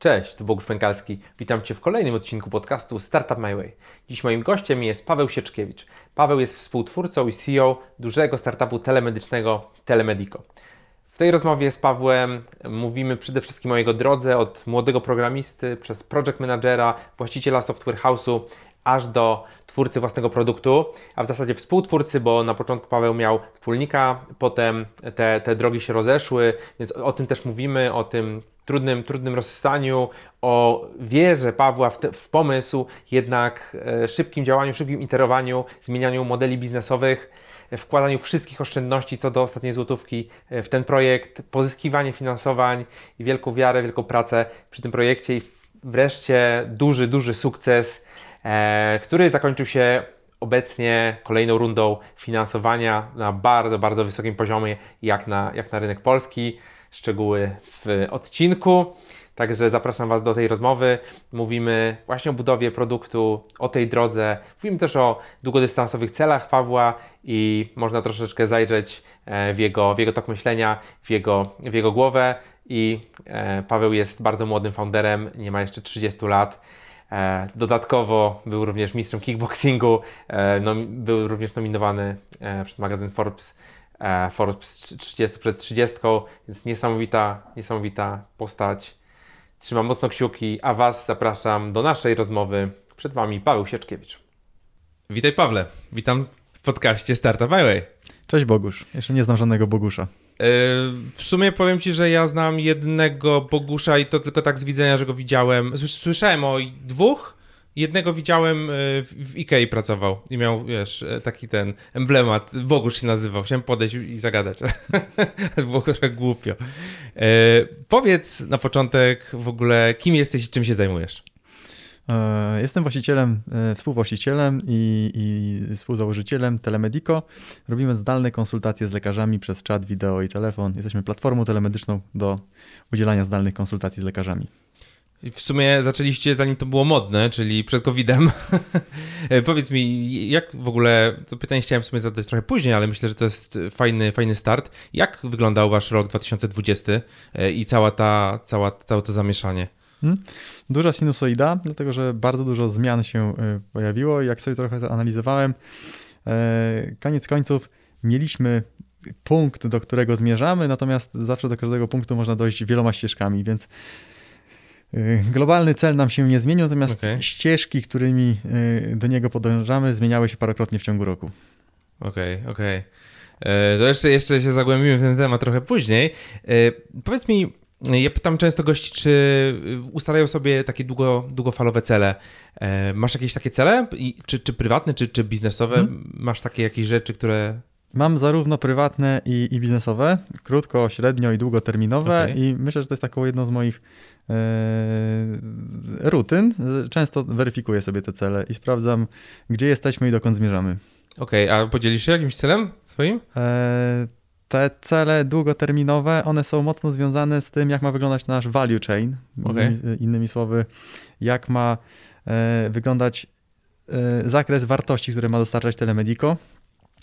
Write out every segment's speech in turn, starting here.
Cześć, tu Bogusz Pękalski. Witam Cię w kolejnym odcinku podcastu Startup My Way. Dziś moim gościem jest Paweł Sieczkiewicz. Paweł jest współtwórcą i CEO dużego startupu telemedycznego Telemedico. W tej rozmowie z Pawłem mówimy przede wszystkim o jego drodze od młodego programisty przez project managera, właściciela software house'u, aż do twórcy własnego produktu, a w zasadzie współtwórcy, bo na początku Paweł miał wspólnika, potem te, te drogi się rozeszły, więc o tym też mówimy, o tym trudnym, trudnym rozstaniu, o wierze Pawła w, te, w pomysł, jednak e, szybkim działaniu, szybkim iterowaniu, zmienianiu modeli biznesowych, wkładaniu wszystkich oszczędności co do ostatniej złotówki e, w ten projekt, pozyskiwanie finansowań i wielką wiarę, wielką pracę przy tym projekcie i wreszcie duży, duży sukces, e, który zakończył się obecnie kolejną rundą finansowania na bardzo, bardzo wysokim poziomie, jak na, jak na rynek polski szczegóły w odcinku. Także zapraszam Was do tej rozmowy. Mówimy właśnie o budowie produktu, o tej drodze. Mówimy też o długodystansowych celach Pawła i można troszeczkę zajrzeć e, w jego, w jego tok myślenia, w jego, w jego głowę. I e, Paweł jest bardzo młodym founderem, nie ma jeszcze 30 lat. E, dodatkowo był również mistrzem kickboxingu, był również nominowany przez magazyn Forbes Forbes 30 przed 30, więc niesamowita, niesamowita postać. Trzymam mocno kciuki, a Was zapraszam do naszej rozmowy. Przed Wami Paweł Sieczkiewicz. Witaj Pawle, witam w podcaście Startup Highway. Cześć Bogusz, jeszcze nie znam żadnego Bogusza. E, w sumie powiem Ci, że ja znam jednego Bogusza i to tylko tak z widzenia, że go widziałem. Słyszałem o dwóch, Jednego widziałem e, w Ikei pracował i miał, wiesz, e, taki ten emblemat, Bogusz się nazywał, chciałem podejść i zagadać, było trochę głupio. E, powiedz na początek w ogóle, kim jesteś i czym się zajmujesz? Jestem właścicielem, współwłaścicielem i, i współzałożycielem Telemedico. Robimy zdalne konsultacje z lekarzami przez czat, wideo i telefon. Jesteśmy platformą telemedyczną do udzielania zdalnych konsultacji z lekarzami. W sumie zaczęliście zanim to było modne, czyli przed COVID-em. Powiedz mi, jak w ogóle, to pytanie chciałem w sumie zadać trochę później, ale myślę, że to jest fajny, fajny start. Jak wyglądał wasz rok 2020 e, i cała ta, cała, całe to zamieszanie? Hmm. Duża sinusoida, dlatego że bardzo dużo zmian się e, pojawiło. Jak sobie trochę to analizowałem, e, koniec końców mieliśmy punkt, do którego zmierzamy, natomiast zawsze do każdego punktu można dojść wieloma ścieżkami, więc globalny cel nam się nie zmienił, natomiast okay. ścieżki, którymi y, do niego podążamy, zmieniały się parokrotnie w ciągu roku. Okej, okay, okej. Okay. To jeszcze, jeszcze się zagłębimy w ten temat trochę później. E, powiedz mi, ja pytam często gości, czy ustalają sobie takie długo, długofalowe cele. Masz jakieś takie cele? czy, czy prywatne, czy, czy biznesowe? Hmm. Masz takie jakieś rzeczy, które Mam zarówno prywatne i, i biznesowe, krótko, średnio i długoterminowe okay. i myślę, że to jest taką jedną z moich rutyn. Często weryfikuję sobie te cele i sprawdzam, gdzie jesteśmy i dokąd zmierzamy. Okej, okay, a podzielisz się jakimś celem swoim? E, te cele długoterminowe, one są mocno związane z tym, jak ma wyglądać nasz value chain. Okay. Innymi, innymi słowy, jak ma e, wyglądać zakres wartości, które ma dostarczać Telemedico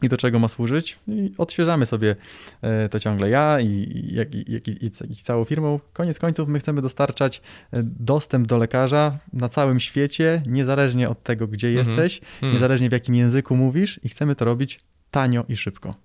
i do czego ma służyć. I odświeżamy sobie e, to ciągle ja i, i, i, i, całą firmą. Koniec końców my chcemy dostarczać e, dostęp do lekarza na całym świecie, niezależnie od tego, gdzie mhm. jesteś, mhm. niezależnie w jakim języku mówisz i chcemy to robić tanio i szybko.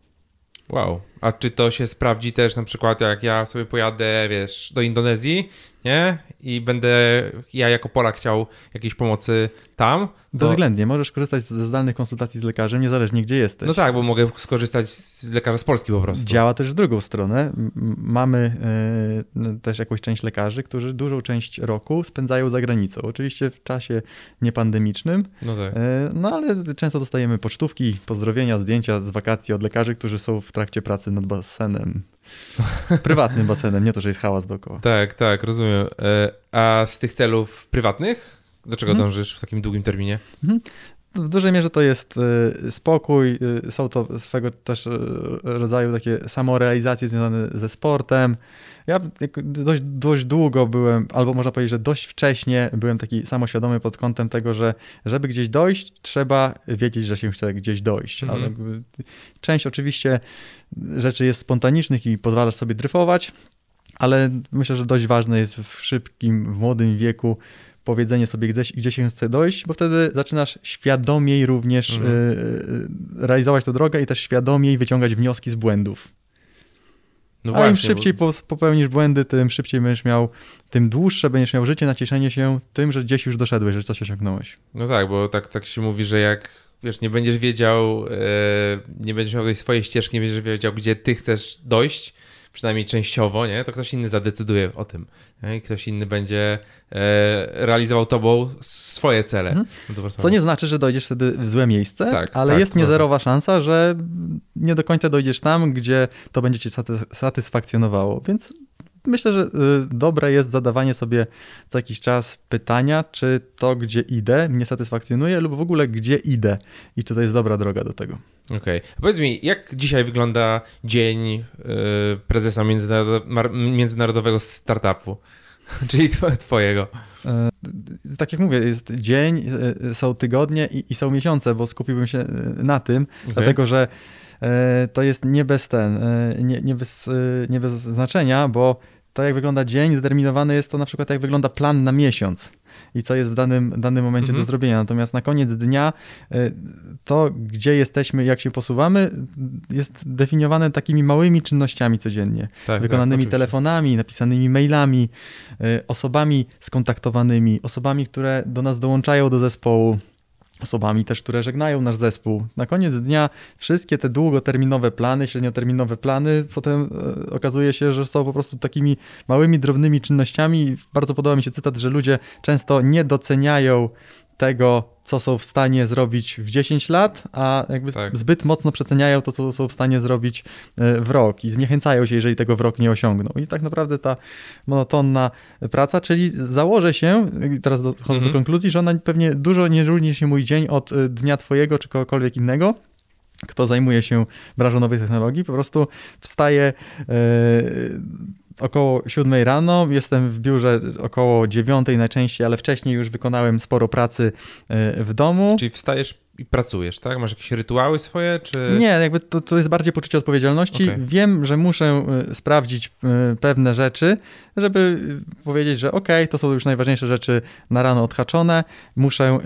Wow. A czy to się sprawdzi też na przykład, jak ja sobie pojadę, wiesz, do Indonezji, nie? I będę ja jako Polak chciał jakiejś pomocy tam. To... Bezwzględnie, możesz korzystać ze zdalnych konsultacji z lekarzem, niezależnie gdzie jesteś. No tak, bo mogę skorzystać z lekarza z Polski po prostu. Działa też w drugą stronę. Mamy y, też jakąś część lekarzy, którzy dużą część roku spędzają za granicą. Oczywiście w czasie niepandemicznym. No tak. Y, no ale często dostajemy pocztówki, pozdrowienia, zdjęcia z wakacji od lekarzy, którzy są w trakcie pracy nad basenem. Prywatnym basenem, nie to, że jest hałas dookoła. Tak, tak, rozumiem. E, a z tych celów prywatnych, do czego mhm. dążysz w takim długim terminie? Mhm. W dużej mierze to jest e, spokój, e, są to swego też rodzaju takie samorealizacje związane ze sportem, ja dość, dość długo byłem, albo można powiedzieć, że dość wcześnie byłem taki samoświadomy pod kątem tego, że żeby gdzieś dojść, trzeba wiedzieć, że się chce gdzieś dojść. Mhm. Ale część oczywiście rzeczy jest spontanicznych i pozwalasz sobie dryfować, ale myślę, że dość ważne jest w szybkim, w młodym wieku powiedzenie sobie, gdzie, gdzie się chce dojść, bo wtedy zaczynasz świadomiej również mhm. y, realizować tę drogę i też świadomiej wyciągać wnioski z błędów. No A właśnie, im szybciej bo... popełnisz błędy, tym szybciej będziesz miał, tym dłuższe będziesz miał życie na cieszenie się tym, że gdzieś już doszedłeś, że coś osiągnąłeś. No tak, bo tak, tak się mówi, że jak wiesz, nie będziesz wiedział, e, nie będziesz miał tej swojej ścieżki, nie będziesz wiedział, gdzie ty chcesz dojść, przynajmniej częściowo, nie? to ktoś inny zadecyduje o tym. Nie? I ktoś inny będzie e, realizował tobą swoje cele. Mhm. No Co nie znaczy, że dojdziesz wtedy w złe miejsce, tak, ale tak, jest niezerowa szansa, że nie do końca dojdziesz tam, gdzie to będzie cię satysfakcjonowało. Więc myślę, że y, dobre jest zadawanie sobie co jakiś czas pytania, czy to, gdzie idę, mnie satysfakcjonuje, lub w ogóle gdzie idę i czy to jest dobra droga do tego. Okej. Okay. Powiedz mi, jak dzisiaj wygląda dzień y, prezesa międzynarodowego startupu? Czyli twojego. E, tak jak mówię, jest dzień, są tygodnie i, i są miesiące, bo skupiłbym się na tym, okay. dlatego że to jest nie bez ten, nie, nie, bez, nie bez znaczenia, bo to jak wygląda dzień, zdeterminowany jest to na przykład jak wygląda plan na miesiąc i co jest w danym, danym momencie mhm. do zrobienia. Natomiast na koniec dnia to, gdzie jesteśmy, jak się posuwamy, jest definiowane takimi małymi czynnościami codziennie. Tak, tak wykonanymi tak, telefonami, napisanymi mailami, osobami skontaktowanymi, osobami, które do nas dołączają do zespołu osobami też, które żegnają nasz zespół. Na koniec dnia wszystkie te długoterminowe plany, średnioterminowe plany, potem e, okazuje się, że są po prostu takimi małymi, drobnymi czynnościami. Bardzo podoba mi się cytat, że ludzie często nie doceniają tego, co są w stanie zrobić w 10 lat, a jakby tak. zbyt mocno przeceniają to, co są w stanie zrobić e, w rok i zniechęcają się, jeżeli tego w rok nie osiągną. I tak naprawdę ta monotonna praca, czyli założę się, teraz dochodzę mhm. do konkluzji, że ona pewnie dużo nie różni się mój dzień od e, dnia twojego czy kogokolwiek innego, kto zajmuje się branżą nowych technologii, po prostu wstaje około 7 rano, jestem w biurze około 9 najczęściej, ale wcześniej już wykonałem sporo pracy e, w domu. Czyli wstajesz i pracujesz, tak? Masz jakieś rytuały swoje, czy... Nie, jakby to, to jest bardziej poczucie odpowiedzialności. Okay. Wiem, że muszę y, sprawdzić y, pewne rzeczy, żeby powiedzieć, że ok, to są już najważniejsze rzeczy na rano odhaczone. Muszę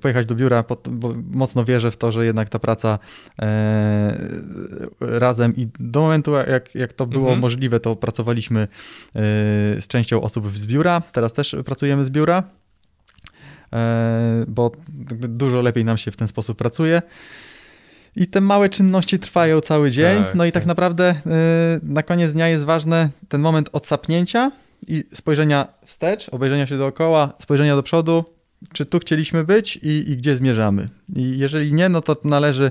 pojechać do biura, bo mocno wierzę w to, że jednak ta praca razem i do momentu, jak, jak to było mhm. możliwe, to pracowaliśmy z częścią osób z biura. Teraz też pracujemy z biura. E, bo dużo lepiej nam się w ten sposób pracuje. I te małe czynności trwają cały dzień. Tak, no i tak, tak naprawdę e, na koniec dnia jest ważny ten moment odsapnięcia i spojrzenia wstecz, obejrzenia się dookoła, spojrzenia do przodu, czy tu chcieliśmy być i, i gdzie zmierzamy. I jeżeli nie, no to należy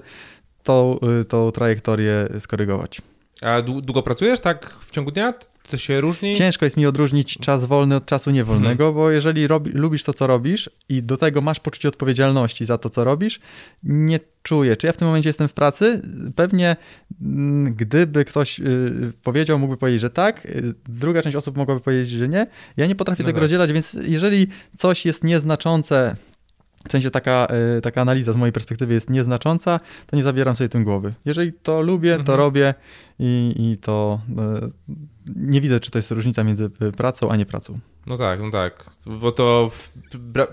tą, e, tą trajektorię skorygować. A długo pracujesz tak w ciągu dnia? To się różni? Ciężko jest mi odróżnić czas wolny od czasu niewolnego, hmm. bo jeżeli robi, lubisz to, co robisz i do tego masz poczucie odpowiedzialności za to, co robisz, nie czuję. Czy ja w tym momencie jestem w pracy? Pewnie mm, gdyby ktoś y, powiedział, mógłby powiedzieć, że tak. Druga część osób mogłaby powiedzieć, że nie. Ja nie potrafię no tego tak. rozdzielać, więc jeżeli coś jest nieznaczące w sensie taka, e, taka analiza z mojej perspektywy jest nieznacząca, to nie zabieram sobie tym głowy. Jeżeli to lubię, to mhm. robię i, i to e, nie widzę, czy to jest różnica między pracą, a nie pracą. No tak, no tak, bo to w,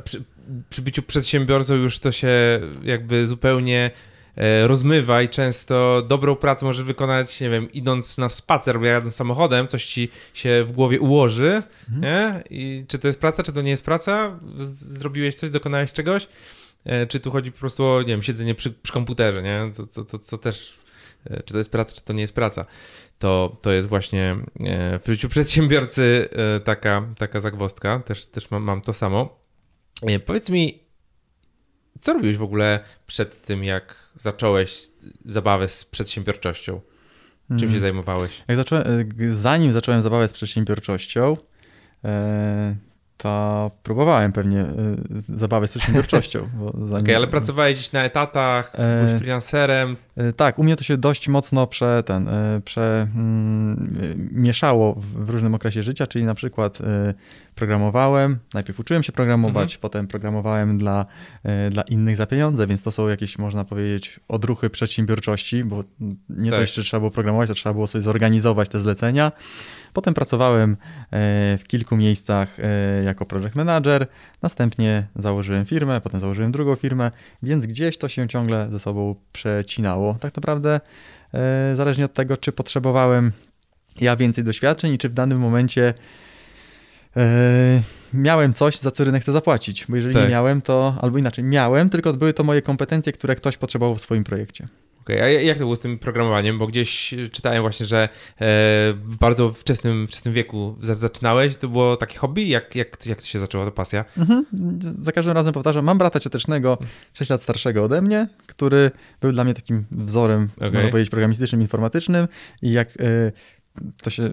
przy, przy byciu przedsiębiorcą już to się jakby zupełnie E, rozmywa i często dobrą pracę może wykonać, nie wiem, idąc na spacer albo jadąc samochodem, coś ci się w głowie ułoży, mhm. nie? I czy to jest praca, czy to nie jest praca? Zrobiłeś coś, dokonałeś czegoś? E, czy tu chodzi po prostu o, nie wiem, siedzenie przy, przy komputerze, nie? To, to, to, to też, e, czy to jest praca, czy to nie jest praca? To, to jest właśnie w życiu przedsiębiorcy taka, taka zagwostka, też, też mam, mam to samo. Powiedz mi, co robiłeś w ogóle przed tym, jak zacząłeś zabawę z przedsiębiorczością? Czym się mhm. zajmowałeś? Zacząłem, zanim zacząłem zabawę z przedsiębiorczością, e, to próbowałem pewnie e, zabawę z przedsiębiorczością. Zanim... Okay, ale pracowałeś gdzieś na etatach, e... byłeś freelancerem. Tak, u mnie to się dość mocno prze, ten, prze, mm, mieszało w, w różnym okresie życia, czyli na przykład programowałem, najpierw uczyłem się programować, Mhm. potem programowałem dla, e, dla innych za pieniądze, więc to są jakieś, można powiedzieć, odruchy przedsiębiorczości, bo nie Tak. dość, że trzeba było programować, to trzeba było sobie zorganizować te zlecenia. Potem pracowałem e, w kilku miejscach e, jako project manager, następnie założyłem firmę, potem założyłem drugą firmę, więc gdzieś to się ciągle ze sobą przecinało. Tak naprawdę zależnie od tego, czy potrzebowałem ja więcej doświadczeń i czy w danym momencie miałem coś, za co rynek chce zapłacić. Bo jeżeli Tak. nie miałem, to albo inaczej, miałem, tylko były to moje kompetencje, które ktoś potrzebował w swoim projekcie. Okej, a jak to było z tym programowaniem? Bo gdzieś czytałem właśnie, że e, w bardzo wczesnym, wczesnym wieku za- zaczynałeś. To było takie hobby? Jak, jak, jak to się zaczęło, ta pasja? Mhm. Za każdym razem powtarzam, mam brata ciotecznego, 6 lat starszego ode mnie, który był dla mnie takim wzorem, Okej. można powiedzieć, programistycznym, informatycznym i jak y, to się...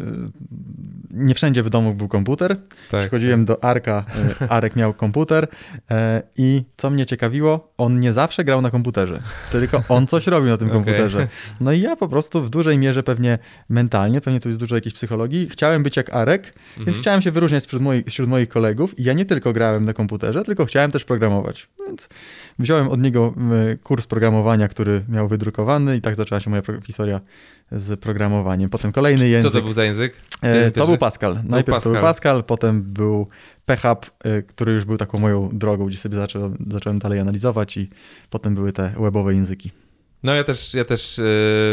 Nie wszędzie w domu był komputer. Tak. Przychodziłem do Arka, y, Arek miał komputer y, i co mnie ciekawiło, on nie zawsze grał na komputerze, tylko on coś robił na tym komputerze. No i ja po prostu w dużej mierze pewnie mentalnie, pewnie tu jest dużo jakiejś psychologii, chciałem być jak Arek, więc Mhm. chciałem się wyróżniać wśród moich, wśród moich kolegów i ja nie tylko grałem na komputerze, tylko chciałem też programować. Więc wziąłem od niego m, kurs programowania, który miał wydrukowany i tak zaczęła się moja historia z programowaniem. Potem kolejny język. Co to był za język? E, to był Pascal. Najpierw to Pascal. był Pascal, potem był PHP, e, który już był taką moją drogą, gdzie sobie zacząłem, zacząłem dalej analizować i potem były te webowe języki. No ja też, ja też e,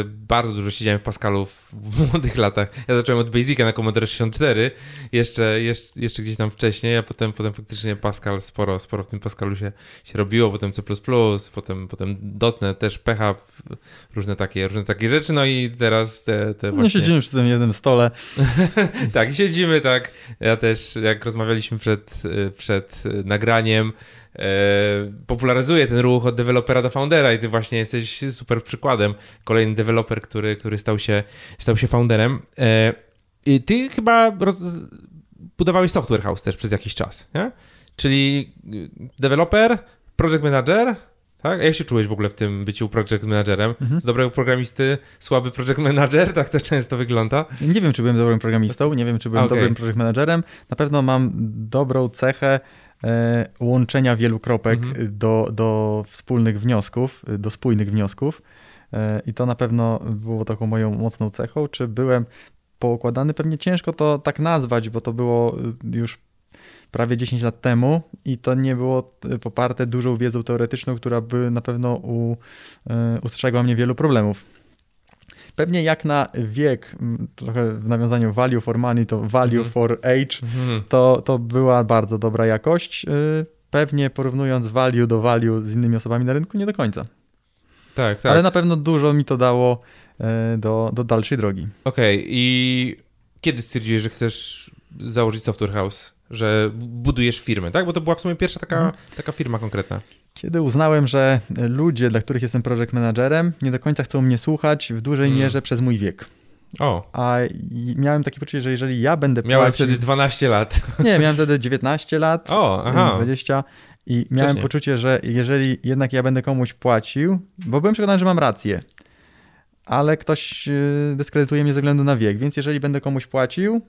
bardzo dużo siedziałem w Pascalu w, w młodych latach. Ja zacząłem od Basica na Commodore 64, jeszcze, jeszcze, jeszcze gdzieś tam wcześniej, a potem, potem faktycznie Pascal, sporo, sporo w tym Pascalu się, się robiło, potem C++, potem, potem .NET, też PHP, różne takie, różne takie rzeczy, no i teraz te, te Nie właśnie... siedzimy przy tym jednym stole. tak, siedzimy tak. Ja też, jak rozmawialiśmy przed, y, przed y, nagraniem, e, popularyzuję ten ruch od dewelopera do foundera i ty właśnie jesteś super przykładem. Kolejny deweloper, który, który stał, się, stał się founderem. E, I ty chyba roz, budowałeś software house też przez jakiś czas, nie? Czyli y, deweloper, project manager, tak? A jak się czułeś w ogóle w tym byciu project managerem? Mhm. Z dobrego programisty, słaby project manager, tak to często wygląda. Nie wiem, czy byłem dobrym programistą, nie wiem, czy byłem Okej. dobrym project managerem. Na pewno mam dobrą cechę łączenia wielu kropek Mhm. do, do wspólnych wniosków, do spójnych wniosków. E, I to na pewno było taką moją mocną cechą. Czy byłem poukładany? Pewnie ciężko to tak nazwać, bo to było już prawie 10 lat temu i to nie było poparte dużą wiedzą teoretyczną, która by na pewno u, ustrzegła mnie wielu problemów. Pewnie jak na wiek, trochę w nawiązaniu value for money, to value Mhm. for age, Mhm. to, to była bardzo dobra jakość. Y, Pewnie porównując value do value z innymi osobami na rynku, nie do końca. Tak, tak. Ale na pewno dużo mi to dało y, do, do dalszej drogi. Okej, i kiedy stwierdziłeś, że chcesz założyć software house? Że budujesz firmę, tak? Bo to była w sumie pierwsza taka, Mhm. taka firma konkretna. Kiedy uznałem, że ludzie, dla których jestem project managerem, nie do końca chcą mnie słuchać w dużej Mm. mierze przez mój wiek. O, A miałem takie poczucie, że jeżeli ja będę miałem płacił... wtedy 12 lat. Nie, miałem wtedy 19 lat, O, aha. 20 i miałem Wcześniej. poczucie, że jeżeli jednak ja będę komuś płacił, bo byłem przekonany, że mam rację, ale ktoś yy, dyskredytuje mnie ze względu na wiek, więc jeżeli będę komuś płacił,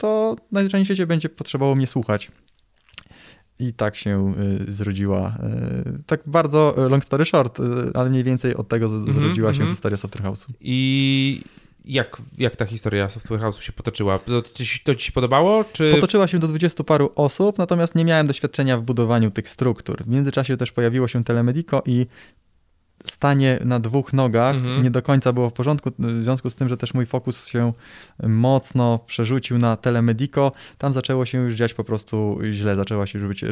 to najzwyczajniej świecie będzie potrzebował mnie słuchać. I tak się y, zrodziła, y, tak bardzo y, long story short, ale mniej więcej od tego Mhm, zrodziła się mhm. historia Software House'u. I jak, jak ta historia software house'u się potoczyła? To, to, ci, się podobało? Czy... Potoczyła się do 20 paru osób, natomiast nie miałem doświadczenia w budowaniu tych struktur. W międzyczasie też pojawiło się Telemedico i stanie na dwóch nogach Mhm. nie do końca było w porządku, w związku z tym, że też mój fokus się mocno przerzucił na Telemedico. Tam zaczęło się już dziać po prostu źle, zaczęła się już być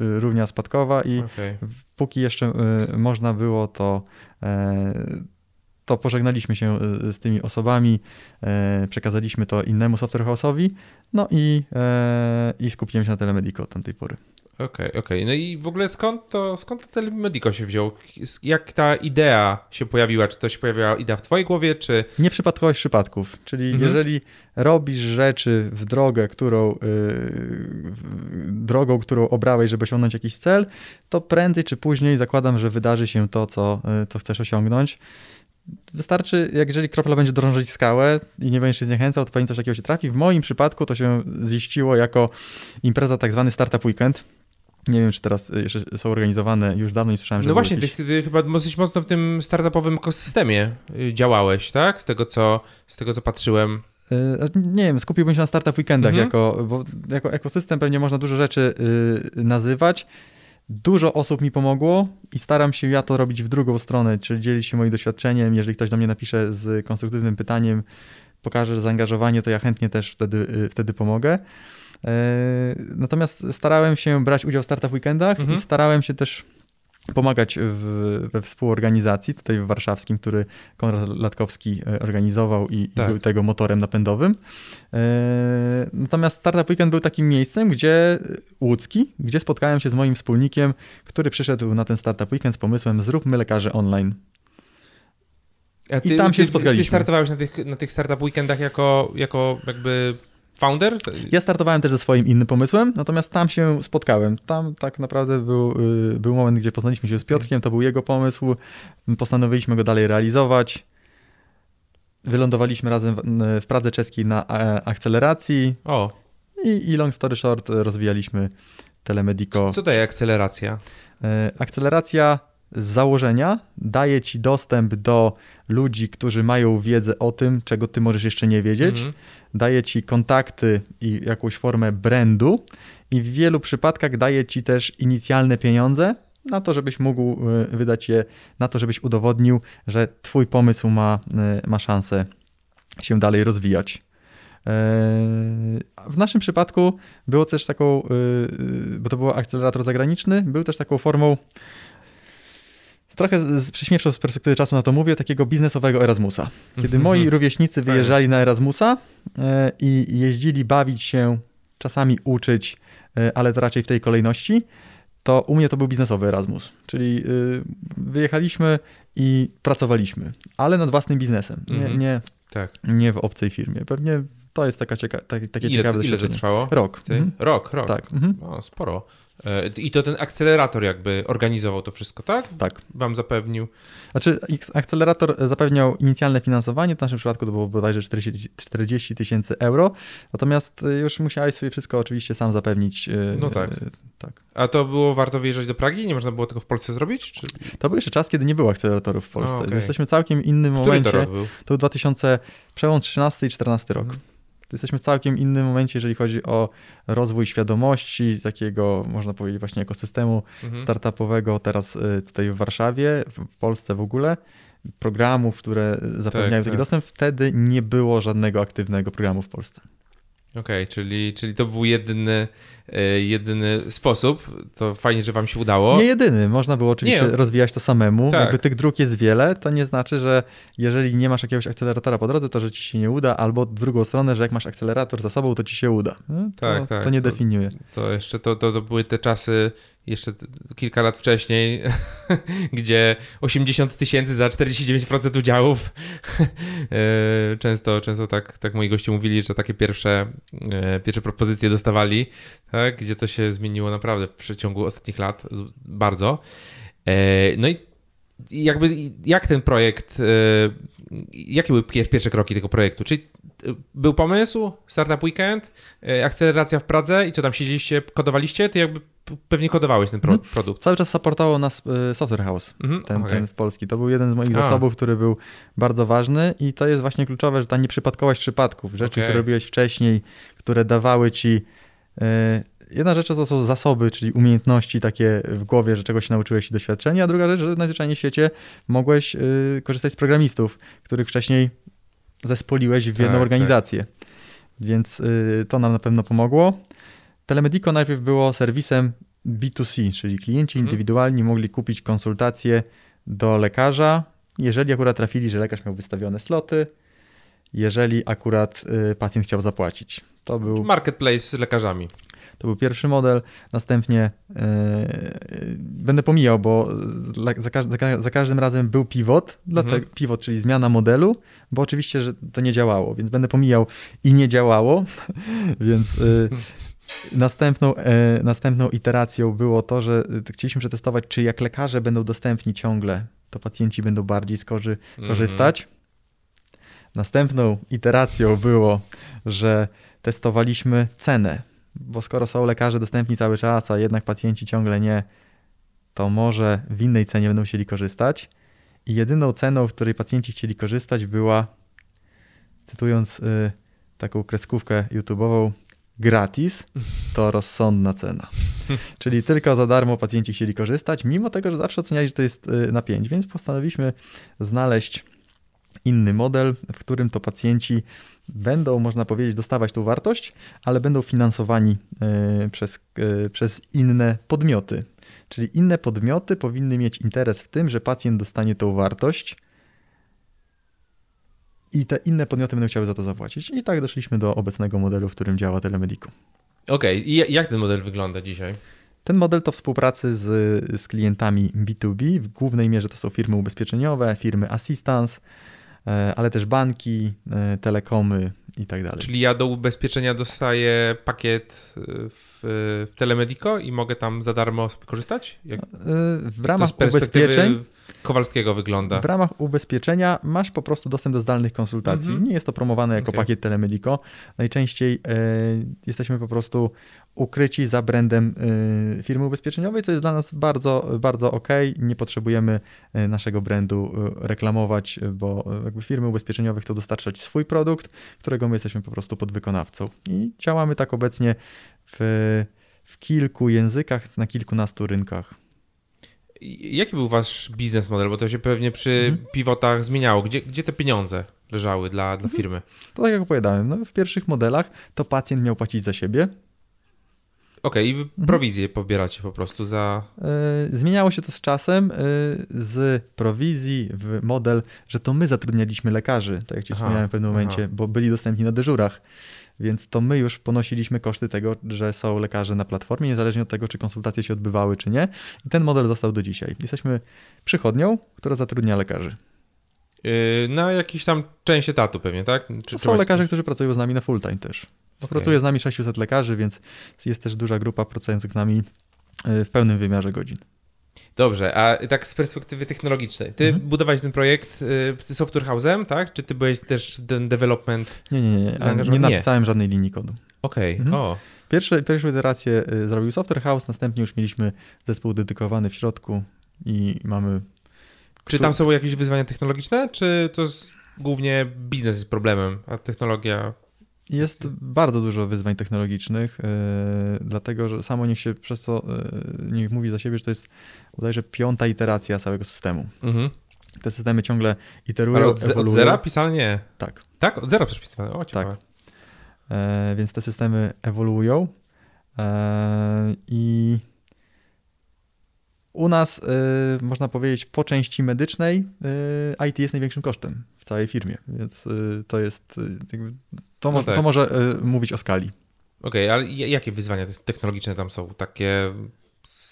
równia spadkowa i Okej. póki jeszcze y, można było, to, e, to pożegnaliśmy się y, z tymi osobami, e, przekazaliśmy to innemu software house'owi, no i, e, i skupiłem się na Telemedico od tamtej pory. Okej, okej. No i w ogóle skąd to, skąd to Telemedico się wziął? Jak ta idea się pojawiła? Czy to się pojawiła idea w twojej głowie, czy... Nieprzypadkowość przypadków, czyli Mhm. jeżeli robisz rzeczy w drogę, którą, y, w- drogą, którą obrałeś, żeby osiągnąć jakiś cel, to prędzej czy później zakładam, że wydarzy się to, co, y, co chcesz osiągnąć. Wystarczy, jak jeżeli kropla będzie drążyć skałę i nie będziesz się zniechęcał, to pewnie coś takiego się trafi. W moim przypadku to się ziściło jako impreza tak zwany Startup Weekend. Nie wiem, czy teraz jeszcze są organizowane, już dawno nie słyszałem, że No właśnie, jakieś... ty, ty, chyba dosyć mocno w tym startupowym ekosystemie y, działałeś, tak? Z tego co, z tego, co patrzyłem. Y, nie wiem, skupiłbym się na Startup Weekendach, Mhm. jako, bo jako ekosystem pewnie można dużo rzeczy y, nazywać. Dużo osób mi pomogło i staram się ja to robić w drugą stronę, czyli dzielić się moim doświadczeniem. Jeżeli ktoś do mnie napisze z konstruktywnym pytaniem, pokaże zaangażowanie, to ja chętnie też wtedy, y, wtedy pomogę. E, Natomiast starałem się brać udział w Startup Weekendach Mhm. i starałem się też pomagać w, we współorganizacji, tutaj w warszawskim, który Konrad Latkowski e, organizował i, Tak. i był tego motorem napędowym. E, Natomiast Startup Weekend był takim miejscem, gdzie łódzki, gdzie spotkałem się z moim wspólnikiem, który przyszedł na ten Startup Weekend z pomysłem zróbmy lekarze online. A I tam się ty, spotkaliśmy. Ty startowałeś na tych, na tych startup weekendach jako, jako jakby founder? Ja startowałem też ze swoim innym pomysłem, natomiast tam się spotkałem. Tam tak naprawdę był, y, był moment, gdzie poznaliśmy się z Piotrkiem, to był jego pomysł. Postanowiliśmy go dalej realizować. Wylądowaliśmy razem w, Pradze Czeskiej na e, akceleracji O, i, i long story short rozwijaliśmy Telemedico. co daje akceleracja? E, Akceleracja z założenia daje ci dostęp do ludzi, którzy mają wiedzę o tym, czego ty możesz jeszcze nie wiedzieć. Mhm. daje ci kontakty i jakąś formę brandu i w wielu przypadkach daje ci też inicjalne pieniądze na to, żebyś mógł y, wydać je, na to, żebyś udowodnił, że twój pomysł ma, y, ma szansę się dalej rozwijać. Yy, W naszym przypadku było też taką, bo to był akcelerator zagraniczny, był też taką formą, trochę z- z- przyśmiewczo z perspektywy czasu na to mówię, takiego biznesowego Erasmusa. Kiedy Mhm. moi rówieśnicy Fajnie. wyjeżdżali na Erasmusa yy, i jeździli bawić się, czasami uczyć, yy, ale to raczej w tej kolejności, to u mnie to był biznesowy Erasmus. Czyli yy, wyjechaliśmy i pracowaliśmy, ale nad własnym biznesem, nie, Mhm. nie, Tak. nie w obcej firmie. Pewnie to jest taka cieka- tak, takie Ile, ciekawe ile to trwało? Rok. Mhm. Rok, rok. Tak. Mhm. No, sporo. E, I to ten akcelerator jakby organizował to wszystko, tak? Tak. Wam zapewnił. Znaczy, akcelerator zapewniał inicjalne finansowanie, w naszym przypadku to było bodajże 40 40 tysięcy euro, natomiast y, już musiałeś sobie wszystko oczywiście sam zapewnić. y, No tak. tak. A to było warto wyjeżdżać do Pragi? Nie można było tego w Polsce zrobić? Czy... To był jeszcze czas, kiedy nie było akceleratorów w Polsce. okej. Jesteśmy w całkiem innym Który momencie. to rok był? To był 2000, przełom 13 i 14 rok. Mhm. Jesteśmy w całkiem innym momencie, jeżeli chodzi o rozwój świadomości, takiego, można powiedzieć, właśnie ekosystemu Mhm. startupowego teraz y, tutaj w Warszawie, w Polsce w ogóle, programów, które zapewniają taki tak. dostęp. Wtedy nie było żadnego aktywnego programu w Polsce. Okej, czyli, czyli to był jedyny, e, jedyny sposób. To fajnie, że wam się udało. Nie jedyny, można było oczywiście Nie. rozwijać to samemu. Tak. Jakby tych dróg jest wiele, to nie znaczy, że jeżeli nie masz jakiegoś akceleratora po drodze, to że ci się nie uda, albo w drugą stronę, że jak masz akcelerator za sobą, to ci się uda. No, To, Tak, tak, to nie to- definiuje. To jeszcze to, to, to były te czasy jeszcze kilka lat wcześniej, gdzie 80 tysięcy za 49% udziałów. E, często często tak, tak moi goście mówili, że takie pierwsze, e, pierwsze propozycje dostawali, tak, gdzie to się zmieniło naprawdę w przeciągu ostatnich lat bardzo. E, No i jakby jak ten projekt, jakie były pier- pierwsze kroki tego projektu? Czyli był pomysł, Startup Weekend, e, akceleracja w Pradze i co tam siedzieliście, kodowaliście? Ty jakby pewnie kodowałeś ten pro- Mhm. produkt. Cały czas supportował nas y, Software House. Mhm, ten, okej. ten w Polski. To był jeden z moich A. zasobów, który był bardzo ważny i to jest właśnie kluczowe, że ta nieprzypadkowość przypadków, rzeczy, Okej. które robiłeś wcześniej, które dawały ci... e, Jedna rzecz to są zasoby, czyli umiejętności takie w głowie, że czegoś się nauczyłeś i doświadczenia, a druga rzecz, że najzwyczajniej w świecie mogłeś korzystać z programistów, których wcześniej zespoliłeś w jedną Tak, organizację. Więc y, to nam na pewno pomogło. Telemedico najpierw było serwisem B2C, czyli klienci Mhm. indywidualni mogli kupić konsultacje do lekarza, jeżeli akurat trafili, że lekarz miał wystawione sloty, jeżeli akurat y, pacjent chciał zapłacić. To był, Marketplace z lekarzami. To był pierwszy model. Następnie y, y, będę pomijał, bo za, każ- za, za każdym razem był pivot, dlatego Mhm. pivot, czyli zmiana modelu, bo oczywiście, że to nie działało, więc będę pomijał i nie działało, więc y, Następną, e, następną iteracją było to, że chcieliśmy przetestować, czy jak lekarze będą dostępni ciągle to pacjenci będą bardziej skorzy, korzystać. Mm -hmm. Następną iteracją było, że testowaliśmy cenę, bo skoro są lekarze dostępni cały czas, a jednak pacjenci ciągle nie, to może w innej cenie będą chcieli korzystać. I jedyną ceną, w której pacjenci chcieli korzystać, była, cytując y, taką kreskówkę YouTube'ową, gratis to rozsądna cena. Czyli tylko za darmo pacjenci chcieli korzystać, mimo tego, że zawsze oceniali, że to jest y, na 5, więc postanowiliśmy znaleźć inny model, w którym to pacjenci będą, można powiedzieć, dostawać tą wartość, ale będą finansowani y, przez, y, przez inne podmioty. Czyli inne podmioty powinny mieć interes w tym, że pacjent dostanie tą wartość i te inne podmioty będą chciały za to zapłacić. I tak doszliśmy do obecnego modelu, w którym działa Telemedico. Okej, okay. i jak ten model wygląda dzisiaj? Ten model to współpracy z, z klientami B2B. W głównej mierze to są firmy ubezpieczeniowe, firmy assistance, E, ale też banki, e, telekomy i tak dalej. Czyli ja do ubezpieczenia dostaję pakiet e, w, w Telemedico i mogę tam za darmo korzystać? Jak, w ramach ubezpieczeń Kowalskiego wygląda. W ramach ubezpieczenia masz po prostu dostęp do zdalnych konsultacji. Mhm. Nie jest to promowane jako okay. pakiet Telemedico. Najczęściej e, jesteśmy po prostu ukryci za brandem e, firmy ubezpieczeniowej, co jest dla nas bardzo, bardzo ok. Nie potrzebujemy e, naszego brandu e, reklamować, bo jakby firmy ubezpieczeniowe chcą dostarczać swój produkt, którego my jesteśmy po prostu podwykonawcą. I działamy tak obecnie w, w kilku językach, na kilkunastu rynkach. Jaki był wasz biznes model? Bo to się pewnie przy mhm. pivotach zmieniało. Gdzie, gdzie te pieniądze leżały dla, dla mhm. firmy? To tak jak opowiadałem, no w pierwszych modelach to pacjent miał płacić za siebie. Okej, okay, i mhm. prowizję mhm. pobieracie po prostu za. Yy, zmieniało się to z czasem yy, z prowizji w model, że to my zatrudnialiśmy lekarzy, tak jak ci aha, wspomniałem w pewnym momencie, aha. bo byli dostępni na dyżurach. Więc to my już ponosiliśmy koszty tego, że są lekarze na platformie, niezależnie od tego, czy konsultacje się odbywały, czy nie. I ten model został do dzisiaj. Jesteśmy przychodnią, która zatrudnia lekarzy. Yy, na jakiś tam część etatu pewnie, tak? Czy, są lekarze, którzy pracują z nami na full time też. Okay. Pracuje z nami 600 lekarzy, więc jest też duża grupa pracujących z nami yy, w pełnym wymiarze godzin. Dobrze, a tak z perspektywy technologicznej, ty mhm. budowałeś ten projekt y, software house'em, tak? Czy ty byłeś też ten development Nie, nie, nie. Nie napisałem nie. żadnej linii kodu. Okej, okay. mhm. o. Pierwsze, pierwszą iterację y, zrobił Software House, następnie już mieliśmy zespół dedykowany w środku i mamy... Czy tam są jakieś wyzwania technologiczne, czy to jest głównie biznes jest problemem, a technologia jest bardzo dużo wyzwań technologicznych, yy, dlatego że samo niech się przez to, yy, niech mówi za siebie, że to jest bodajże piąta iteracja całego systemu. Mhm. Te systemy ciągle iterują, Ale od, ewoluują. od zera pisane? Nie. Tak. Tak? Od zera pisane? O, ciekawe. Tak. E, więc te systemy ewoluują e, i u nas, można powiedzieć, po części medycznej IT jest największym kosztem w całej firmie, więc to jest, jakby, to, no tak. to może mówić o skali. Okej, okay, ale jakie wyzwania technologiczne tam są? Takie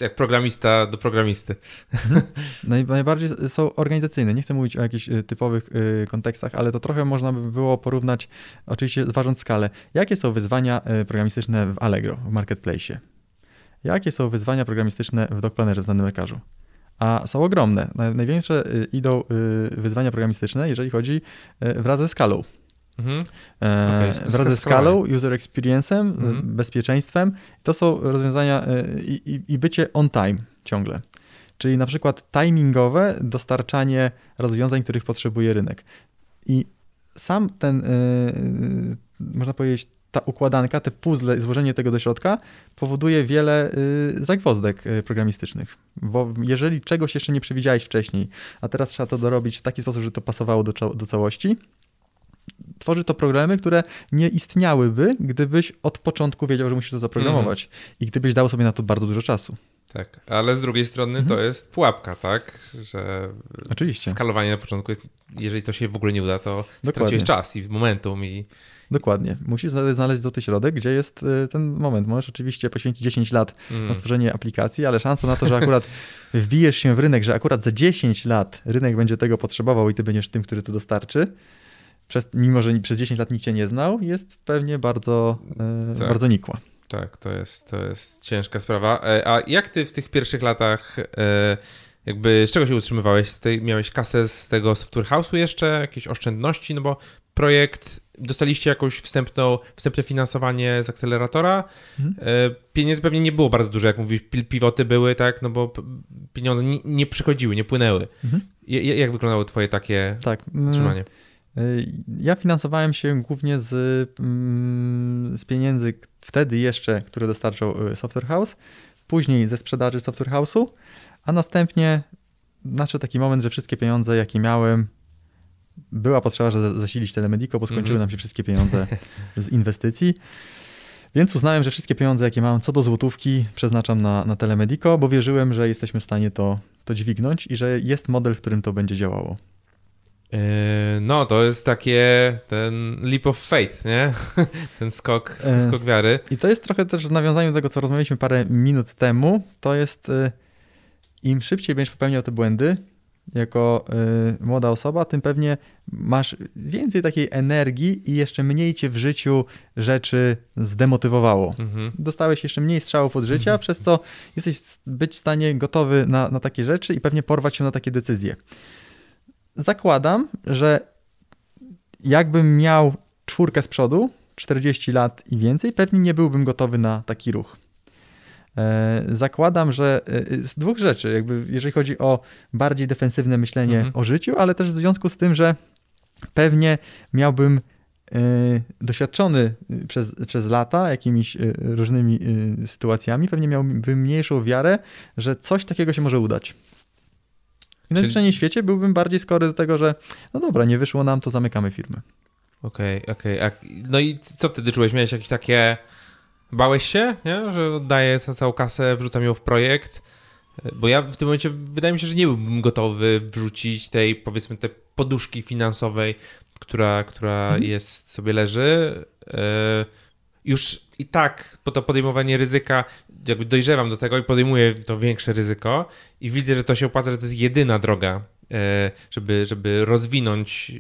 jak programista do programisty. Mhm. Najbardziej są organizacyjne. Nie chcę mówić o jakichś typowych kontekstach, ale to trochę można by było porównać, oczywiście zważąc skalę. Jakie są wyzwania programistyczne w Allegro, w marketplace? jakie są wyzwania programistyczne w DocPlannerze w znanym lekarzu. A są ogromne. Największe y, idą y, wyzwania programistyczne, jeżeli chodzi y, wraz ze skalą. Mhm. E, okay, wraz ze skalą, user experience'em, mhm. bezpieczeństwem. To są rozwiązania i, i, i bycie on time ciągle. Czyli na przykład timingowe dostarczanie rozwiązań, których potrzebuje rynek. I sam ten, można powiedzieć, ta układanka, te puzzle, złożenie tego do środka powoduje wiele zagwozdek programistycznych. Bo jeżeli czegoś jeszcze nie przewidziałeś wcześniej, a teraz trzeba to dorobić w taki sposób, że to pasowało do, do całości, tworzy to programy, które nie istniałyby, gdybyś od początku wiedział, że musisz to zaprogramować mm. i gdybyś dał sobie na to bardzo dużo czasu. Tak, ale z drugiej strony to mhm. jest pułapka, tak? Że Oczywiście. skalowanie na początku, jest, jeżeli to się w ogóle nie uda, to Dokładnie. straciłeś czas i momentum i Dokładnie. Musisz znaleźć złoty środek, gdzie jest y, ten moment. Możesz oczywiście poświęcić 10 lat mm. na stworzenie aplikacji, ale szansa na to, że akurat wbijesz się w rynek, że akurat za 10 lat rynek będzie tego potrzebował i ty będziesz tym, który to dostarczy, przez, mimo że przez 10 lat nikt cię nie znał, jest pewnie bardzo, y, tak. bardzo nikła. Tak, to jest, to jest ciężka sprawa. E, a jak ty w tych pierwszych latach e, jakby z czego się utrzymywałeś? Tej, miałeś kasę z tego software house'u jeszcze, jakieś oszczędności, no bo projekt, dostaliście jakąś wstępną, wstępne finansowanie z akceleratora. Mhm. E, pieniędzy pewnie nie było bardzo dużo, jak mówisz, pivoty były, tak, no bo pieniądze nie, nie przychodziły, nie płynęły. Mhm. Jak wyglądało twoje takie tak. trzymanie? E, ja finansowałem się głównie z, mm, z pieniędzy wtedy jeszcze, które dostarczał e, Software House, później ze sprzedaży Software House'u, a następnie nadszedł taki moment, że wszystkie pieniądze, jakie miałem, była potrzeba, że zasilić Telemedico, bo skończyły mm -hmm. nam się wszystkie pieniądze z inwestycji. Więc uznałem, że wszystkie pieniądze, jakie mam co do złotówki, przeznaczam na, na Telemedico, bo wierzyłem, że jesteśmy w stanie to, to dźwignąć i że jest model, w którym to będzie działało. Yy, no, to jest takie ten leap of faith, nie? Ten skok, skok, skok wiary. I to jest trochę też w nawiązaniu do tego, co rozmawialiśmy parę minut temu. To jest y, im szybciej będziesz popełniał te błędy, jako młoda osoba, tym pewnie masz więcej takiej energii i jeszcze mniej cię w życiu rzeczy zdemotywowało. Mhm. Dostałeś jeszcze mniej strzałów od życia, mhm. przez co jesteś być w stanie gotowy na, na takie rzeczy i pewnie porwać się na takie decyzje. Zakładam, że jakbym miał czwórkę z przodu, 40 lat i więcej, pewnie nie byłbym gotowy na taki ruch. E, zakładam, że e, z dwóch rzeczy, jakby jeżeli chodzi o bardziej defensywne myślenie mhm. o życiu, ale też w związku z tym, że pewnie miałbym e, doświadczony przez, przez lata jakimiś różnymi sytuacjami, pewnie miałbym mniejszą wiarę, że coś takiego się może udać. I na Czyli... świecie byłbym bardziej skory do tego, że no dobra, nie wyszło nam, to zamykamy firmę. Okej, okay, okej. Okay. No i co wtedy czułeś? Miałeś jakieś takie Bałeś się, nie? że oddaję całą kasę, wrzucam ją w projekt? Bo ja w tym momencie wydaje mi się, że nie byłbym gotowy wrzucić tej, powiedzmy, tej poduszki finansowej, która, która mhm. jest, sobie leży. E, już i tak po to podejmowanie ryzyka, jakby dojrzewam do tego i podejmuję to większe ryzyko i widzę, że to się opłaca, że to jest jedyna droga, e, żeby, żeby rozwinąć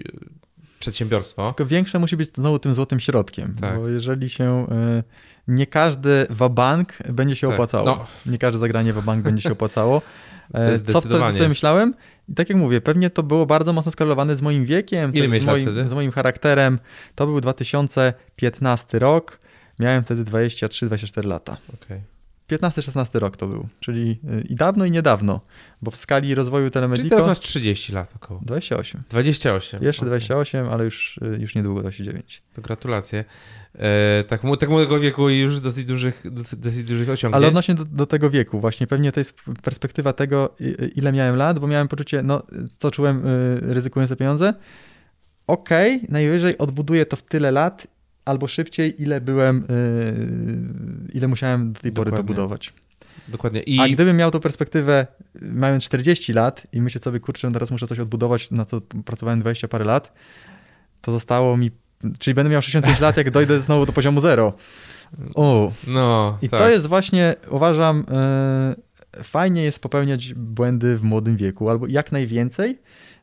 przedsiębiorstwo. Tylko większe musi być znowu tym złotym środkiem, tak. bo jeżeli się e, nie każdy wabank będzie się tak. opłacało. No. Nie każde zagranie wabank będzie się opłacało. E, co wtedy sobie myślałem? I tak jak mówię, pewnie to było bardzo mocno skorelowane z moim wiekiem, z moim, z moim charakterem. To był 2015 rok. Miałem wtedy 23-24 lata. Okay. 15-16 rok to był, czyli y, i dawno i niedawno, bo w skali rozwoju Telemedico... Czyli teraz masz 30 lat około. 28. 28. Jeszcze okay. 28, ale już, y, już niedługo 29. To gratulacje. E, tak, tak młodego wieku i już dosyć dużych, dosyć, dosyć dużych osiągnięć. Ale odnośnie do, do, tego wieku, właśnie pewnie to jest perspektywa tego, ile miałem lat, bo miałem poczucie, no co czułem y, ryzykując te pieniądze, okej, okay, najwyżej odbuduję to w tyle lat albo szybciej, ile byłem, yy, ile musiałem do tej Dokładnie. pory dobudować. Dokładnie. I... A gdybym miał tą perspektywę, mając 40 lat i myślę sobie, kurczę, teraz muszę coś odbudować, na co pracowałem 20 parę lat, to zostało mi, czyli będę miał 65 lat, jak dojdę znowu do poziomu zero. O. No, I tak. to jest właśnie, uważam, yy, fajnie jest popełniać błędy w młodym wieku, albo jak najwięcej,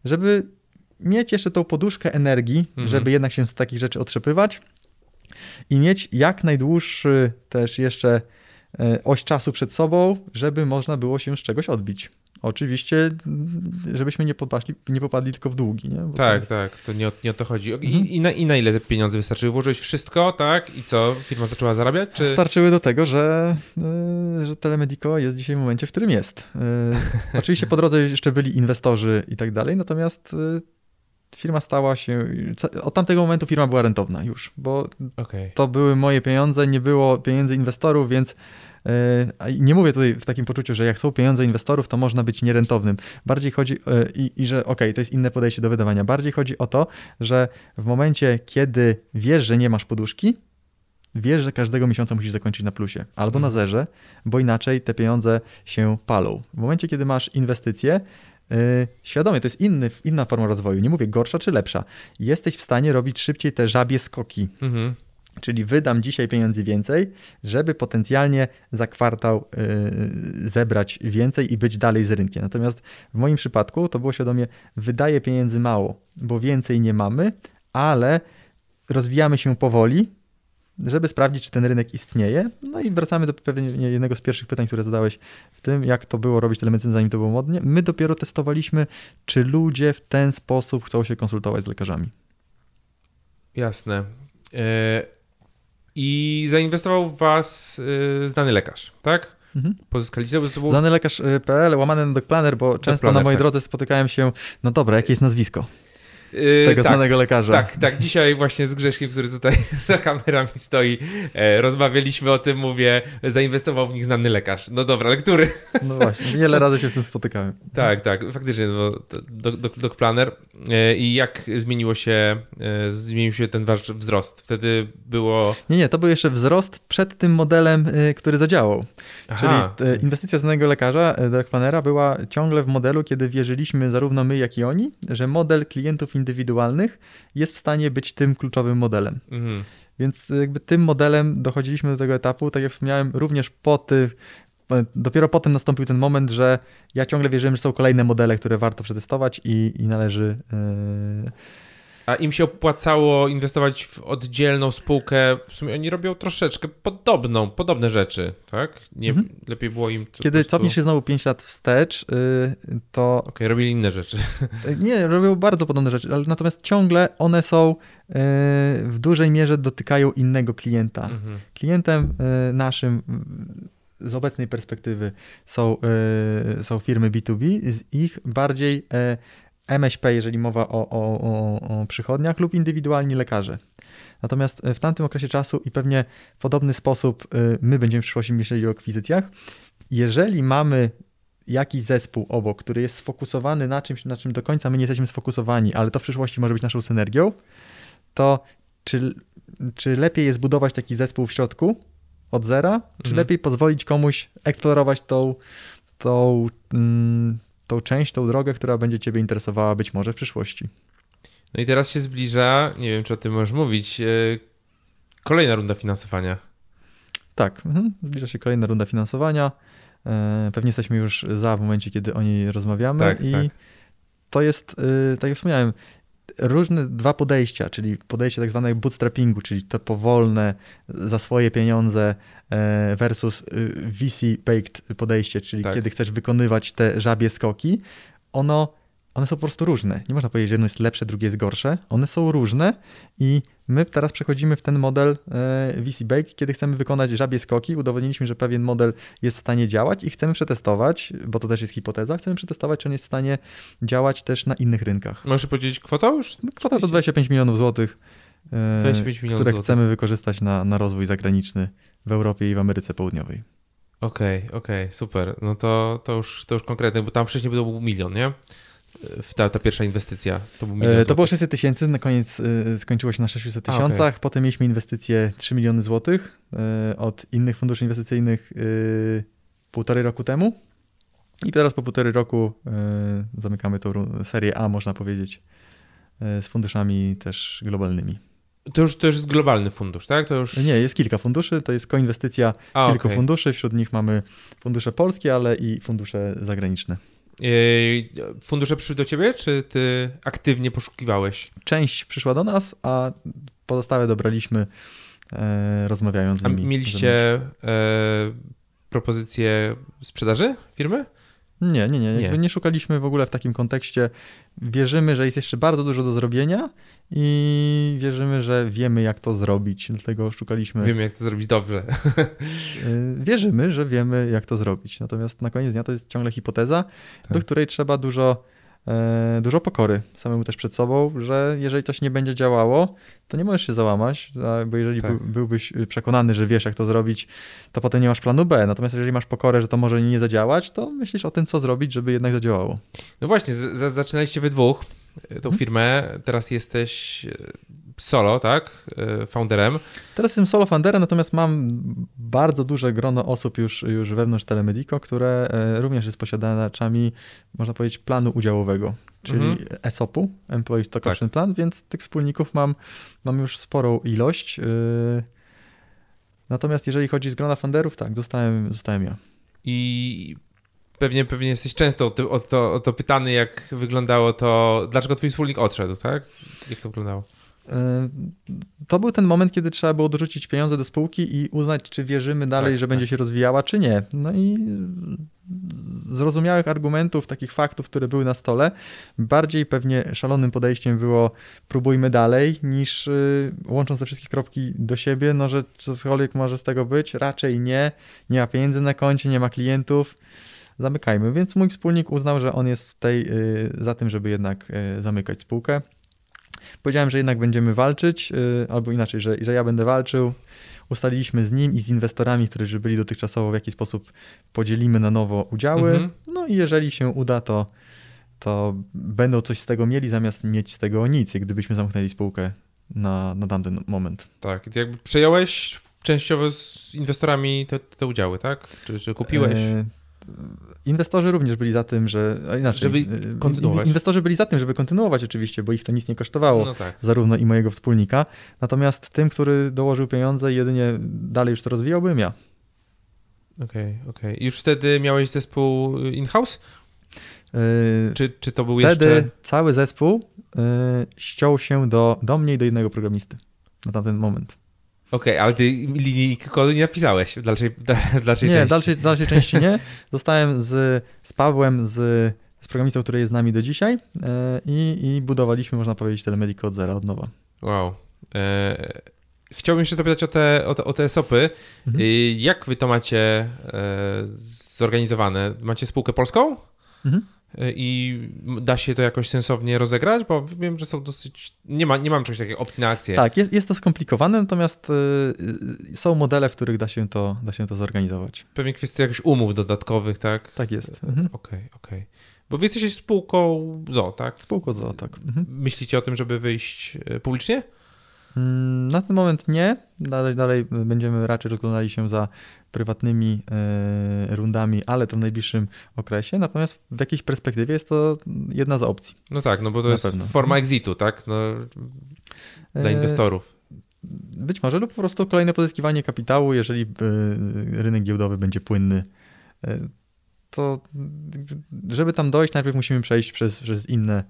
żeby mieć jeszcze tą poduszkę energii, mhm. żeby jednak się z takich rzeczy otrzepywać, i mieć jak najdłuższy też jeszcze e, oś czasu przed sobą, żeby można było się z czegoś odbić. Oczywiście, żebyśmy nie, podpaszli, nie popadli tylko w długi. Nie? tak, to... tak, to nie o, nie o to chodzi. I, mhm. i, na, I na ile te pieniądze wystarczyły? Włożyłeś wszystko, tak? I co? Firma zaczęła zarabiać? Czy... Starczyły do tego, że, e, że Telemedico jest dzisiaj w momencie, w którym jest. E, oczywiście po drodze jeszcze byli inwestorzy i tak dalej, natomiast firma stała się, od tamtego momentu firma była rentowna już, bo okay. to były moje pieniądze, nie było pieniędzy inwestorów, więc e, nie mówię tutaj w takim poczuciu, że jak są pieniądze inwestorów, to można być nierentownym. Bardziej chodzi e, i, i że okej, okay, to jest inne podejście do wydawania. Bardziej chodzi o to, że w momencie, kiedy wiesz, że nie masz poduszki, wiesz, że każdego miesiąca musisz zakończyć na plusie albo na mhm. zerze, bo inaczej te pieniądze się palą. W momencie, kiedy masz inwestycje, świadomie, to jest inny, inna forma rozwoju. Nie mówię gorsza czy lepsza. Jesteś w stanie robić szybciej te żabie skoki. Mhm. Czyli wydam dzisiaj pieniędzy więcej, żeby potencjalnie za kwartał yy, zebrać więcej i być dalej z rynkiem. Natomiast w moim przypadku to było świadomie, wydaję pieniędzy mało, bo więcej nie mamy, ale rozwijamy się powoli, żeby sprawdzić, czy ten rynek istnieje. No i wracamy do pewnie jednego z pierwszych pytań, które zadałeś w tym, jak to było robić telemedycynę, zanim to było modnie. My dopiero testowaliśmy, czy ludzie w ten sposób chcą się konsultować z lekarzami. Jasne. E, I zainwestował w was e, znany lekarz, tak? Mhm. Pozyskaliście, to był... Znany lekarz.pl, łamany na bo często na mojej tak. drodze spotykałem się, no dobra, jakie jest nazwisko? Yy, tego tak, znanego lekarza. Tak, tak. Dzisiaj właśnie z Grzeszkiem, który tutaj za kamerami stoi, e, rozmawialiśmy o tym, mówię, zainwestował w nich znany lekarz. No dobra, ale który? No właśnie, wiele razy się z tym spotykałem. Tak, tak, faktycznie, no, Doc Planner. E, I jak zmieniło się, e, zmienił się ten wasz wzrost? Wtedy było... Nie, nie, to był jeszcze wzrost przed tym modelem, który zadziałał. Aha. Czyli inwestycja znanego lekarza, Doc Plannera była ciągle w modelu, kiedy wierzyliśmy zarówno my, jak i oni, że model klientów indywidualnych jest w stanie być tym kluczowym modelem. Mhm. Więc jakby tym modelem dochodziliśmy do tego etapu, tak jak wspomniałem, również po tych, dopiero potem nastąpił ten moment, że ja ciągle wierzyłem, że są kolejne modele, które warto przetestować i, i należy yy, a im się opłacało inwestować w oddzielną spółkę. W sumie oni robią troszeczkę podobną, podobne rzeczy, tak? Nie, mhm. Lepiej było im. Kiedy prostu... cofnie się znowu 5 lat wstecz, yy, to. Okej, okay, robili inne rzeczy. Nie, robią bardzo podobne rzeczy, ale natomiast ciągle one są yy, w dużej mierze dotykają innego klienta. Mhm. Klientem yy, naszym z obecnej perspektywy są, są firmy B2B, z ich bardziej MŚP, jeżeli mowa o, o, o, o przychodniach, lub indywidualni lekarze. Natomiast w tamtym okresie czasu i pewnie w podobny sposób y, my będziemy w przyszłości myśleli o akwizycjach, jeżeli mamy jakiś zespół obok, który jest sfokusowany na czymś, na czym do końca my nie jesteśmy sfokusowani, ale to w przyszłości może być naszą synergią, to czy, czy lepiej jest budować taki zespół w środku od zera, czy mhm. lepiej pozwolić komuś eksplorować tą, tą, mm, tą część, tą drogę, która będzie Ciebie interesowała być może w przyszłości. No i teraz się zbliża, nie wiem czy o tym możesz mówić, e, kolejna runda finansowania. Tak, mhm. zbliża się kolejna runda finansowania. E, pewnie jesteśmy już za w momencie, kiedy o niej rozmawiamy. Tak, I tak. to jest, e, tak jak wspomniałem, różne dwa podejścia, czyli podejście tak zwanego bootstrappingu, czyli to powolne za swoje pieniądze e, versus y, VC-baked podejście, czyli tak. kiedy chcesz wykonywać te żabie skoki, ono one są po prostu różne. Nie można powiedzieć, że jedno jest lepsze, drugie jest gorsze. One są różne i my teraz przechodzimy w ten model e, VC Bake, kiedy chcemy wykonać żabie skoki. Udowodniliśmy, że pewien model jest w stanie działać i chcemy przetestować, bo to też jest hipoteza, chcemy przetestować, czy on jest w stanie działać też na innych rynkach. Możesz powiedzieć kwotę już? No, kwota to 25 milionów złotych, 25 e, milionów które złotych. chcemy wykorzystać na, na rozwój zagraniczny w Europie i w Ameryce Południowej. Okej, okay, okej, okay, super. No to, to, już, to już konkretne, bo tam wcześniej był milion, nie? Ta, ta pierwsza inwestycja? To, był e, to było 600 tysięcy, na koniec e, skończyło się na 600 tysiącach. Okay. Potem mieliśmy inwestycje 3 miliony złotych e, od innych funduszy inwestycyjnych półtorej roku temu. I teraz po półtorej roku zamykamy tą serię A, można powiedzieć, z funduszami też globalnymi. To już, to już jest globalny fundusz, tak? To już... Nie, jest kilka funduszy, to jest koinwestycja A, kilku okay. funduszy, wśród nich mamy fundusze polskie, ale i fundusze zagraniczne. Fundusze przyszły do ciebie, czy ty aktywnie poszukiwałeś? Część przyszła do nas, a pozostałe dobraliśmy e, rozmawiając z nimi. A mieliście e, propozycję sprzedaży firmy? Nie, nie, nie. Nie. nie szukaliśmy w ogóle w takim kontekście. Wierzymy, że jest jeszcze bardzo dużo do zrobienia i wierzymy, że wiemy, jak to zrobić. Dlatego szukaliśmy. Wiemy, jak to zrobić dobrze. Y, wierzymy, że wiemy, jak to zrobić. Natomiast na koniec dnia to jest ciągle hipoteza, tak. do której trzeba dużo dużo pokory samemu też przed sobą, że jeżeli coś nie będzie działało, to nie możesz się załamać, bo jeżeli tak. byłbyś przekonany, że wiesz, jak to zrobić, to potem nie masz planu B. Natomiast jeżeli masz pokorę, że to może nie zadziałać, to myślisz o tym, co zrobić, żeby jednak zadziałało. No właśnie, zaczynaliście wy dwóch tą mhm. firmę, teraz jesteś solo, tak? E, founderem. Teraz jestem solo founderem, natomiast mam bardzo duże grono osób już, już wewnątrz Telemedico, które e, również jest posiadaczami, można powiedzieć, planu udziałowego, czyli mhm. ESOP-u, Employee Stock tak. Option Plan, więc tych wspólników mam, mam już sporą ilość. E, natomiast jeżeli chodzi z grona founderów, tak, zostałem, zostałem ja. I pewnie, pewnie jesteś często o to, o, to, o to pytany, jak wyglądało to, dlaczego twój wspólnik odszedł, tak? Jak to wyglądało? To był ten moment, kiedy trzeba było dorzucić pieniądze do spółki i uznać, czy wierzymy dalej, tak, że tak. będzie się rozwijała, czy nie. No i zrozumiałych argumentów, takich faktów, które były na stole, bardziej pewnie szalonym podejściem było próbujmy dalej, niż y, łącząc te wszystkie kropki do siebie, no że cokolwiek może z tego być, raczej nie, nie ma pieniędzy na koncie, nie ma klientów, zamykajmy. Więc mój wspólnik uznał, że on jest tej, y, za tym, żeby jednak y, zamykać spółkę. Powiedziałem, że jednak będziemy walczyć, albo inaczej, że, że ja będę walczył, ustaliliśmy z nim i z inwestorami, którzy byli dotychczasowo w jakiś sposób podzielimy na nowo udziały. Mhm. No i jeżeli się uda, to, to będą coś z tego mieli, zamiast mieć z tego nic, gdybyśmy zamknęli spółkę na, na tamten moment. Tak, jakby przejąłeś częściowo z inwestorami te, te udziały, tak? Czy, czy kupiłeś? E Inwestorzy również byli za tym, że. Inaczej, żeby y, kontynuować. Inwestorzy byli za tym, żeby kontynuować oczywiście, bo ich to nic nie kosztowało, no tak. zarówno i mojego wspólnika. Natomiast tym, który dołożył pieniądze, jedynie dalej już to rozwijał, byłem ja. Okej, okay, okej. Okay. Już wtedy miałeś zespół in-house? Yy, czy, czy to był wtedy jeszcze... Wtedy cały zespół yy, ściął się do, do mnie i do jednego programisty na tamten moment. Okej, okay, ale ty linii kodu nie napisałeś w dalszej, dalszej nie, części. Dalszej, dalszej części nie. Zostałem z, z Pawłem, z, z programistą, który jest z nami do dzisiaj yy, i, i budowaliśmy, można powiedzieć, telemedikę od zera, od nowa. Wow. E, chciałbym jeszcze zapytać o te, o te, o te SOPy. Mhm. E, jak wy to macie e, zorganizowane? Macie spółkę polską? Mhm i da się to jakoś sensownie rozegrać, bo wiem, że są dosyć. Nie, ma, nie mam czegoś takiego opcji na akcję. Tak, jest, jest to skomplikowane, natomiast y, są modele, w których da się, to, da się to zorganizować. Pewnie kwestia jakichś umów dodatkowych, tak? Tak jest. Okej, mhm. okej. Okay, okay. Bo wy jesteście spółką ZO, tak? Spółką ZO, tak. Mhm. Myślicie o tym, żeby wyjść y, publicznie? Mm, na ten moment nie. Dalej, dalej będziemy raczej rozglądali się za prywatnymi e, rundami, ale to w najbliższym okresie. Natomiast w jakiejś perspektywie jest to jedna z opcji. No tak, no bo to na jest pewno. forma exitu, tak? No, dla e, inwestorów. Być może lub po prostu kolejne pozyskiwanie kapitału, jeżeli e, rynek giełdowy będzie płynny. To żeby tam dojść, najpierw musimy przejść przez, przez inne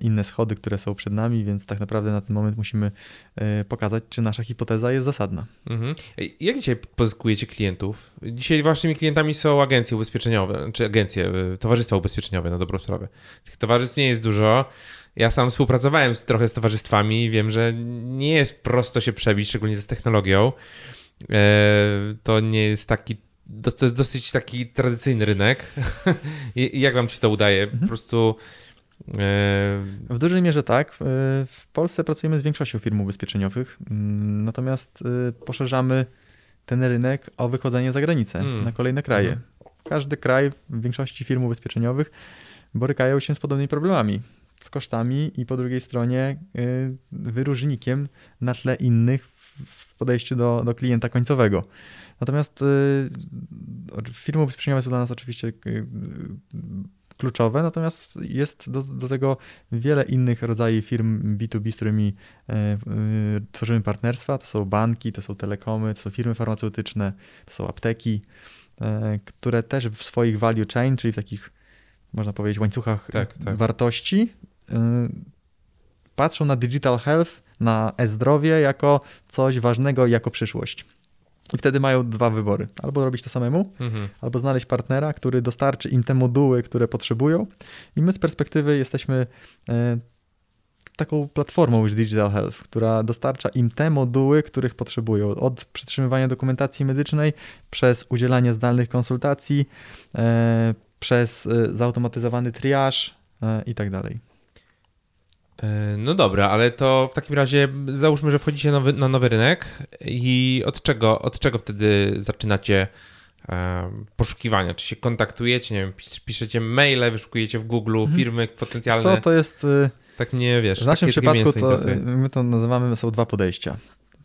inne schody, które są przed nami, więc tak naprawdę na ten moment musimy e, pokazać, czy nasza hipoteza jest zasadna. Mhm. Jak dzisiaj pozyskujecie klientów? Dzisiaj waszymi klientami są agencje ubezpieczeniowe, czy agencje, e, towarzystwa ubezpieczeniowe na dobrą sprawę. Tych towarzystw nie jest dużo. Ja sam współpracowałem z, trochę z towarzystwami i wiem, że nie jest prosto się przebić, szczególnie z technologią. To nie jest taki to jest dosyć taki tradycyjny rynek. Jak wam się to udaje? Po mhm. prostu w dużej mierze tak. W Polsce pracujemy z większością firm ubezpieczeniowych, mm, natomiast y, poszerzamy ten rynek o wychodzenie za granicę, hmm. na kolejne kraje. Hmm. Każdy kraj, w większości firm ubezpieczeniowych borykają się z podobnymi problemami. Z kosztami i po drugiej stronie wyróżnikiem na tle innych w podejściu do, do klienta końcowego. Natomiast firmy ubezpieczeniowe są dla nas oczywiście kluczowe, natomiast jest do, do tego wiele innych rodzajów firm B2B, z którymi e, e, tworzymy partnerstwa. To są banki, to są telekomy, to są firmy farmaceutyczne, to są apteki, e, które też w swoich value chain, czyli w takich, można powiedzieć, łańcuchach tak, tak. wartości, patrzą na digital health, na e-zdrowie jako coś ważnego, jako przyszłość. I wtedy mają dwa wybory. Albo robić to samemu, mhm. albo znaleźć partnera, który dostarczy im te moduły, które potrzebują. I my z perspektywy jesteśmy e, taką platformą już Digital Health, która dostarcza im te moduły, których potrzebują. Od przytrzymywania dokumentacji medycznej, przez udzielanie zdalnych konsultacji, e, przez e, zautomatyzowany triaż i tak dalej. E, no dobra, ale to w takim razie załóżmy, że wchodzicie nowy, na nowy rynek i od czego, od czego wtedy zaczynacie e, poszukiwania? Czy się kontaktujecie, nie wiem, piszecie maile, wyszukujecie w Google mhm. firmy potencjalne? Co to jest... Y, tak nie wiesz. W naszym przypadku to, my to nazywamy, są dwa podejścia.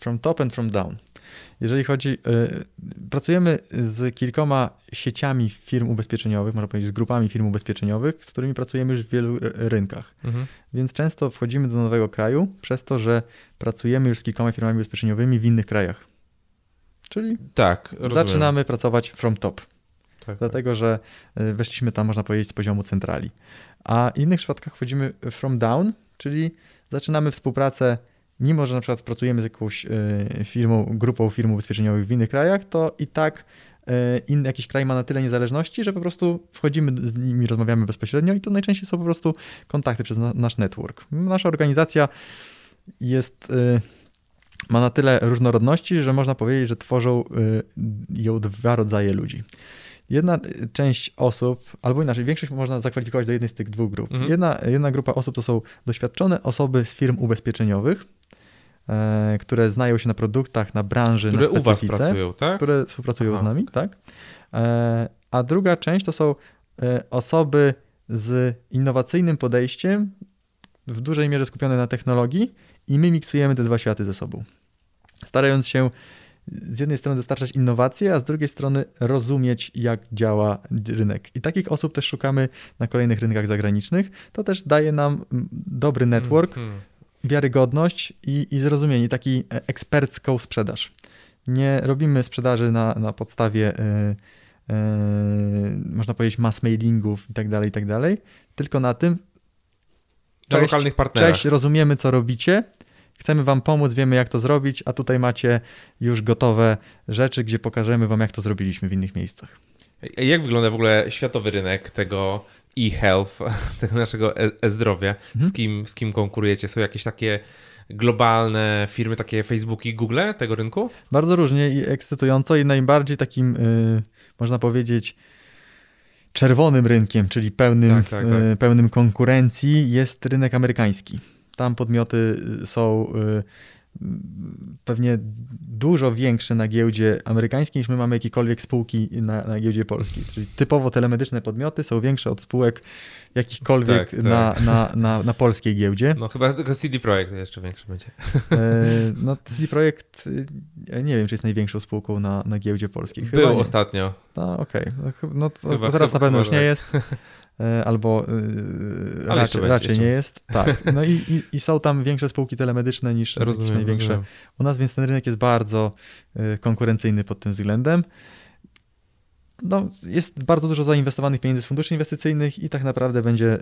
From top and from down. Jeżeli chodzi, y, pracujemy z kilkoma sieciami firm ubezpieczeniowych, można powiedzieć z grupami firm ubezpieczeniowych, z którymi pracujemy już w wielu rynkach. Mhm. Więc często wchodzimy do nowego kraju przez to, że pracujemy już z kilkoma firmami ubezpieczeniowymi w innych krajach. Czyli tak, zaczynamy pracować from top. Tak, dlatego, tak. że y, weszliśmy tam, można powiedzieć, z poziomu centrali. A w innych przypadkach wchodzimy from down, czyli zaczynamy współpracę mimo że na przykład pracujemy z jakąś firmą, grupą firm ubezpieczeniowych w innych krajach, to i tak inny jakiś kraj ma na tyle niezależności, że po prostu wchodzimy z nimi, rozmawiamy bezpośrednio i to najczęściej są po prostu kontakty przez nasz network. Nasza organizacja jest ma na tyle różnorodności, że można powiedzieć, że tworzą ją dwa rodzaje ludzi. Jedna część osób, albo inaczej, większość można zakwalifikować do jednej z tych dwóch grup. Mhm. Jedna, jedna grupa osób to są doświadczone osoby z firm ubezpieczeniowych, e, które znają się na produktach, na branży, które na specyfice. u was pracują, tak? Które współpracują Aha. z nami, tak. E, a druga część to są e, osoby z innowacyjnym podejściem, w dużej mierze skupione na technologii i my miksujemy te dwa światy ze sobą. Starając się z jednej strony dostarczać innowacje, a z drugiej strony rozumieć, jak działa rynek. I takich osób też szukamy na kolejnych rynkach zagranicznych. To też daje nam dobry network, mm -hmm. wiarygodność i, i zrozumienie, taki e, ekspercką sprzedaż. Nie robimy sprzedaży na, na podstawie, yy, yy, można powiedzieć, mass mailingów i tak dalej, i tak dalej, tylko na tym, Cześć, lokalnych partnerów. Cześć, rozumiemy, co robicie chcemy Wam pomóc, wiemy jak to zrobić, a tutaj macie już gotowe rzeczy, gdzie pokażemy Wam, jak to zrobiliśmy w innych miejscach. Jak wygląda w ogóle światowy rynek tego e-health, tego naszego e, e-zdrowia? Mhm. Z, kim, z kim konkurujecie? Są jakieś takie globalne firmy, takie Facebook i Google tego rynku? Bardzo różnie i ekscytująco i najbardziej takim, yy, można powiedzieć, czerwonym rynkiem, czyli pełnym, tak, tak, tak. Yy, pełnym konkurencji jest rynek amerykański. Tam podmioty y, są y, pewnie dużo większe na giełdzie amerykańskiej niż my mamy jakiekolwiek spółki na, na giełdzie polskiej. Czyli typowo telemedyczne podmioty są większe od spółek jakichkolwiek tak, na, tak. Na, na, na, polskiej giełdzie. No chyba tylko CD Projekt jeszcze większy będzie. E, no CD Projekt nie wiem, czy jest największą spółką na, na giełdzie polskiej. Chyba Był nie. ostatnio. No okej, okay. no, no, teraz chyba, na pewno już nie tak. jest. E, albo e, raczej, raczej nie jest. Tak. No i, i, i, są tam większe spółki telemedyczne niż rozumiem, największe rozumiem. u nas, więc ten rynek jest bardzo e, konkurencyjny pod tym względem no, jest bardzo dużo zainwestowanych pieniędzy z funduszy inwestycyjnych i tak naprawdę będzie,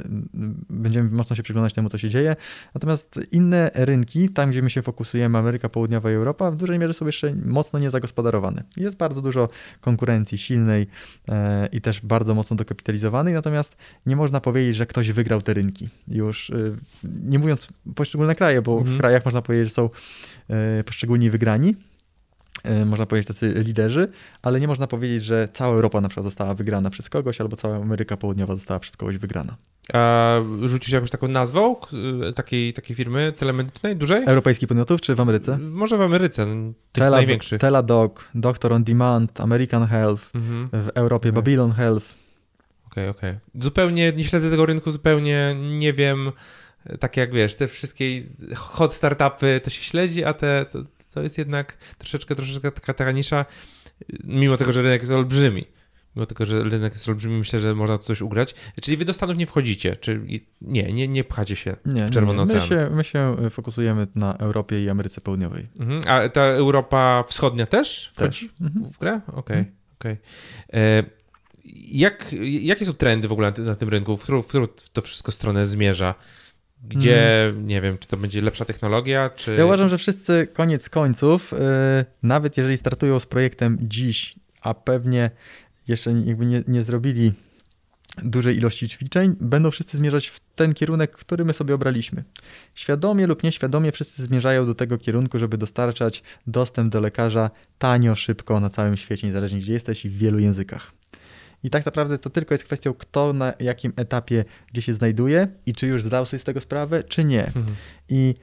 będziemy mocno się przyglądać temu, co się dzieje. Natomiast inne rynki, tam gdzie my się fokusujemy, Ameryka Południowa i Europa, w dużej mierze są jeszcze mocno niezagospodarowane. Jest bardzo dużo konkurencji silnej e, i też bardzo mocno dokapitalizowanej, natomiast nie można powiedzieć, że ktoś wygrał te rynki. Już e, nie mówiąc poszczególne kraje, bo mhm. w krajach można powiedzieć, że są e, poszczególni wygrani, można powiedzieć, tacy liderzy, ale nie można powiedzieć, że cała Europa na przykład została wygrana przez kogoś, albo cała Ameryka Południowa została przez kogoś wygrana. A rzucisz jakąś taką nazwą takiej, takiej firmy telemedycznej, dużej? Europejskich podmiotów, czy w Ameryce? Może w Ameryce, tych Tela, największych. Teladoc, Doctor on Demand, American Health, mhm. w Europie okay. Babylon Health. Okej, okay, okej. Okay. Zupełnie nie śledzę tego rynku, zupełnie nie wiem, tak jak wiesz, te wszystkie hot startupy to się śledzi, a te to, to jest jednak troszeczkę, troszeczkę taka, mimo tego, że rynek jest olbrzymi. Mimo tego, że rynek jest olbrzymi, myślę, że można tu coś ugrać. Czyli wy do Stanów nie wchodzicie, czyli nie, nie, nie pchacie się nie, w Czerwony nie. My się, my się fokusujemy na Europie i Ameryce Południowej. Mhm. A ta Europa Wschodnia też wchodzi też. Mhm. w grę? Okej, okay. mhm. okej. Okay. E, jak, jakie są trendy w ogóle na, na tym rynku? W którą, w którą to wszystko stronę zmierza? Gdzie mm. nie wiem, czy to będzie lepsza technologia, czy. Ja uważam, że wszyscy koniec końców, yy, nawet jeżeli startują z projektem dziś, a pewnie jeszcze jakby nie, nie zrobili dużej ilości ćwiczeń, będą wszyscy zmierzać w ten kierunek, który my sobie obraliśmy. Świadomie lub nieświadomie wszyscy zmierzają do tego kierunku, żeby dostarczać dostęp do lekarza tanio, szybko na całym świecie, niezależnie gdzie jesteś i w wielu językach. I tak naprawdę to tylko jest kwestią, kto na jakim etapie gdzie się znajduje i czy już zdał sobie z tego sprawę, czy nie. Mhm. I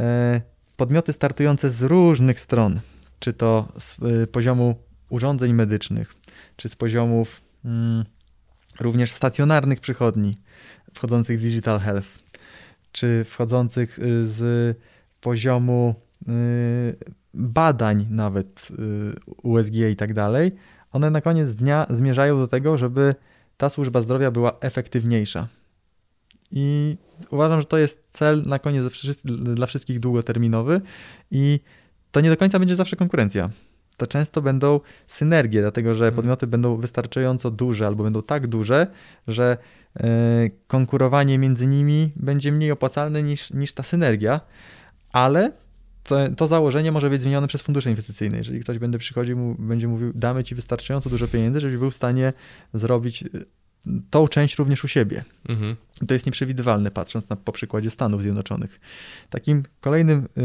e, podmioty startujące z różnych stron, czy to z e, poziomu urządzeń medycznych, czy z poziomów mm, również stacjonarnych przychodni wchodzących w digital health, czy wchodzących y, z poziomu y, badań nawet y, USG i tak dalej, one na koniec dnia zmierzają do tego, żeby ta służba zdrowia była efektywniejsza. I uważam, że to jest cel na koniec dla wszystkich długoterminowy i to nie do końca będzie zawsze konkurencja. To często będą synergie, dlatego że mhm. podmioty będą wystarczająco duże albo będą tak duże, że e, konkurowanie między nimi będzie mniej opłacalne niż, niż ta synergia, ale to, to, założenie może być zmienione przez fundusze inwestycyjne. Jeżeli ktoś będzie przychodził, będzie mówił, damy ci wystarczająco dużo pieniędzy, żebyś był w stanie zrobić y, tą część również u siebie. Mhm. To jest nieprzewidywalne, patrząc na, po przykładzie Stanów Zjednoczonych. Takim kolejnym, yy,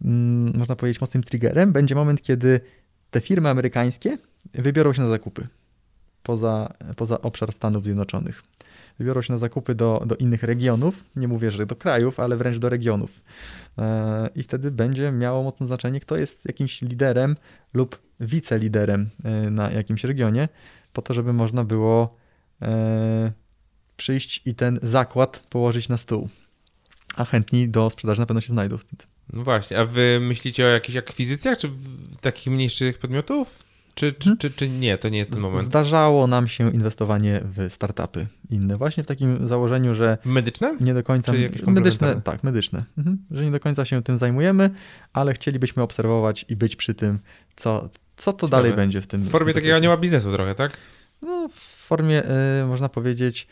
yy, można powiedzieć, mocnym triggerem będzie moment, kiedy te firmy amerykańskie wybiorą się na zakupy poza, poza obszar Stanów Zjednoczonych. Wybiorą się na zakupy do, do innych regionów, nie mówię, że do krajów, ale wręcz do regionów. E, I wtedy będzie miało mocne znaczenie, kto jest jakimś liderem lub wiceliderem e, na jakimś regionie, po to, żeby można było e, przyjść i ten zakład położyć na stół. A chętni do sprzedaży na pewno się znajdą. No właśnie, a wy myślicie o jakichś akwizycjach, czy takich mniejszych podmiotów? Czy, czy, hmm? czy, czy, nie, to nie jest ten moment? Zdarzało nam się inwestowanie w startupy inne, właśnie w takim założeniu, że. Medyczne? Nie do końca. medyczne, tak, medyczne. Mhm. Że nie do końca się tym zajmujemy, ale chcielibyśmy obserwować i być przy tym, co, co to dalej będzie w tym. W formie tym takiego anioła biznesu trochę, tak? No, w formie, y, można powiedzieć,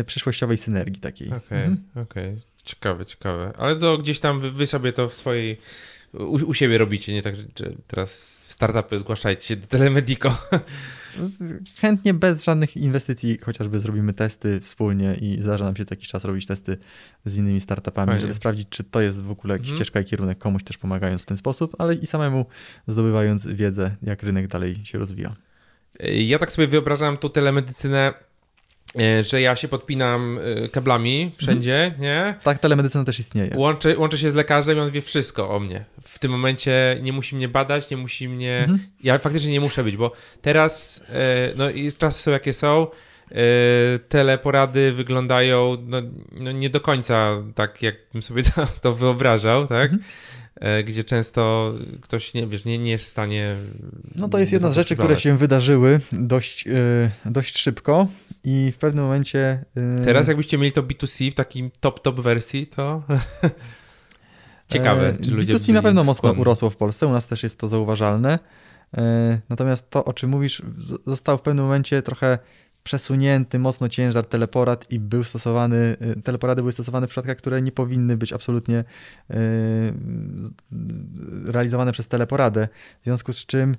y, przyszłościowej synergii takiej. Okej, okay, mhm. okej. Okay. Ciekawe, ciekawe. Ale to gdzieś tam wy, wy sobie to w swojej. U, u, siebie robicie, nie tak, że teraz startupy zgłaszajcie się do Telemedico. Chętnie bez żadnych inwestycji, chociażby zrobimy testy wspólnie i zdarza nam się co jakiś czas robić testy z innymi startupami, Fajnie. żeby sprawdzić, czy to jest w ogóle jakiś hmm. ścieżka i kierunek, komuś też pomagając w ten sposób, ale i samemu zdobywając wiedzę, jak rynek dalej się rozwija. Ja tak sobie wyobrażam tu telemedycynę że ja się podpinam e, kablami wszędzie, mhm. nie? Tak, telemedycyna też istnieje. Łączę, łączę się z lekarzem i on wie wszystko o mnie. W tym momencie nie musi mnie badać, nie musi mnie... Mhm. Ja faktycznie nie muszę być, bo teraz e, no i czasy są jakie są, teleporady wyglądają no, no, nie do końca tak, jakbym sobie to, to wyobrażał, tak? Mhm. E, gdzie często ktoś nie, wiesz, nie, nie jest w stanie. No to jest jedna z rzeczy, które się wydarzyły dość, e, dość szybko i w pewnym momencie. E, Teraz, jakbyście mieli to B2C w takim top-top wersji, to. Ciekawe, czy ludzie. B2C na pewno mocno urosło w Polsce, u nas też jest to zauważalne. Natomiast to, o czym mówisz, zostało w pewnym momencie trochę przesunięty mocno ciężar teleporad i był stosowany, y, teleporady były stosowane w przypadkach, które nie powinny być absolutnie y, realizowane przez teleporadę. W związku z czym,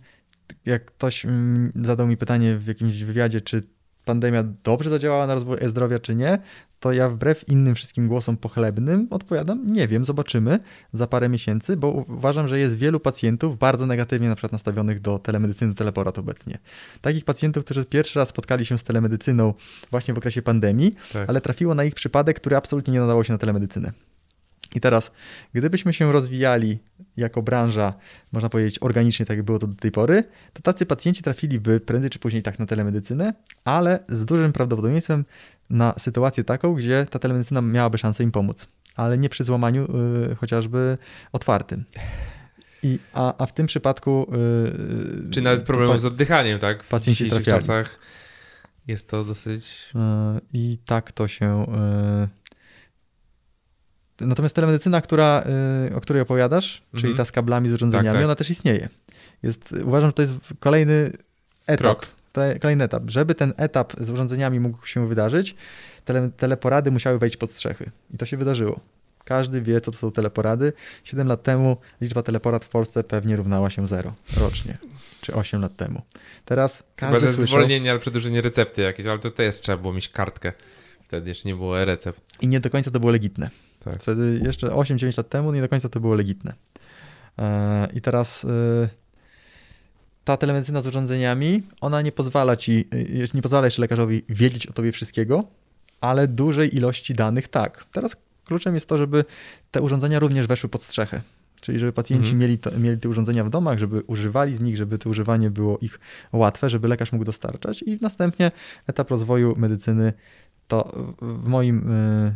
jak ktoś mm, zadał mi pytanie w jakimś wywiadzie, czy pandemia dobrze zadziałała na rozwój e-zdrowia, czy nie, to ja wbrew innym wszystkim głosom pochlebnym odpowiadam, nie wiem, zobaczymy za parę miesięcy, bo uważam, że jest wielu pacjentów bardzo negatywnie na przykład nastawionych do telemedycyny, teleporat obecnie. Takich pacjentów, którzy pierwszy raz spotkali się z telemedycyną właśnie w okresie pandemii, tak. ale trafiło na ich przypadek, który absolutnie nie nadawał się na telemedycynę. I teraz, gdybyśmy się rozwijali jako branża, można powiedzieć, organicznie, tak jak było to do tej pory, to tacy pacjenci trafiliby prędzej czy później tak na telemedycynę, ale z dużym prawdopodobieństwem na sytuację taką, gdzie ta telemedycyna miałaby szansę im pomóc, ale nie przy złamaniu yy, chociażby otwartym. I, a, a w tym przypadku. Yy, czy nawet problemu z oddychaniem, tak? W pacjenci dzisiejszych trafiali. czasach jest to dosyć. Yy, I tak to się. Natomiast telemedycyna, która, yy, o której opowiadasz, czyli mhm. ta z kablami, z urządzeniami, tak, tak. ona też istnieje. Jest, uważam, że to jest kolejny etap. Te, kolejny etap. Żeby ten etap z urządzeniami mógł się wydarzyć, tele, teleporady musiały wejść pod strzechy. I to się wydarzyło. Każdy wie, co to są teleporady. 7 lat temu liczba teleporad w Polsce pewnie równała się zero rocznie, czy 8 lat temu. Teraz każdy Chyba, że słyszał... zwolnienie albo przedłużenie recepty jakieś, ale to też trzeba było mieć kartkę. Wtedy jeszcze nie było recept. I nie do końca to było legitne. Tak. Wtedy jeszcze 8-9 lat temu nie do końca to było legitne. E, I teraz e, ta telemedycyna z urządzeniami, ona nie pozwala ci, y, nie pozwala jeszcze lekarzowi wiedzieć o tobie wszystkiego, ale dużej ilości danych tak. Teraz kluczem jest to, żeby te urządzenia również weszły pod strzechę. Czyli żeby pacjenci mhm. mieli, to, mieli te urządzenia w domach, żeby używali z nich, żeby to używanie było ich łatwe, żeby lekarz mógł dostarczać i następnie etap rozwoju medycyny to w moim, y,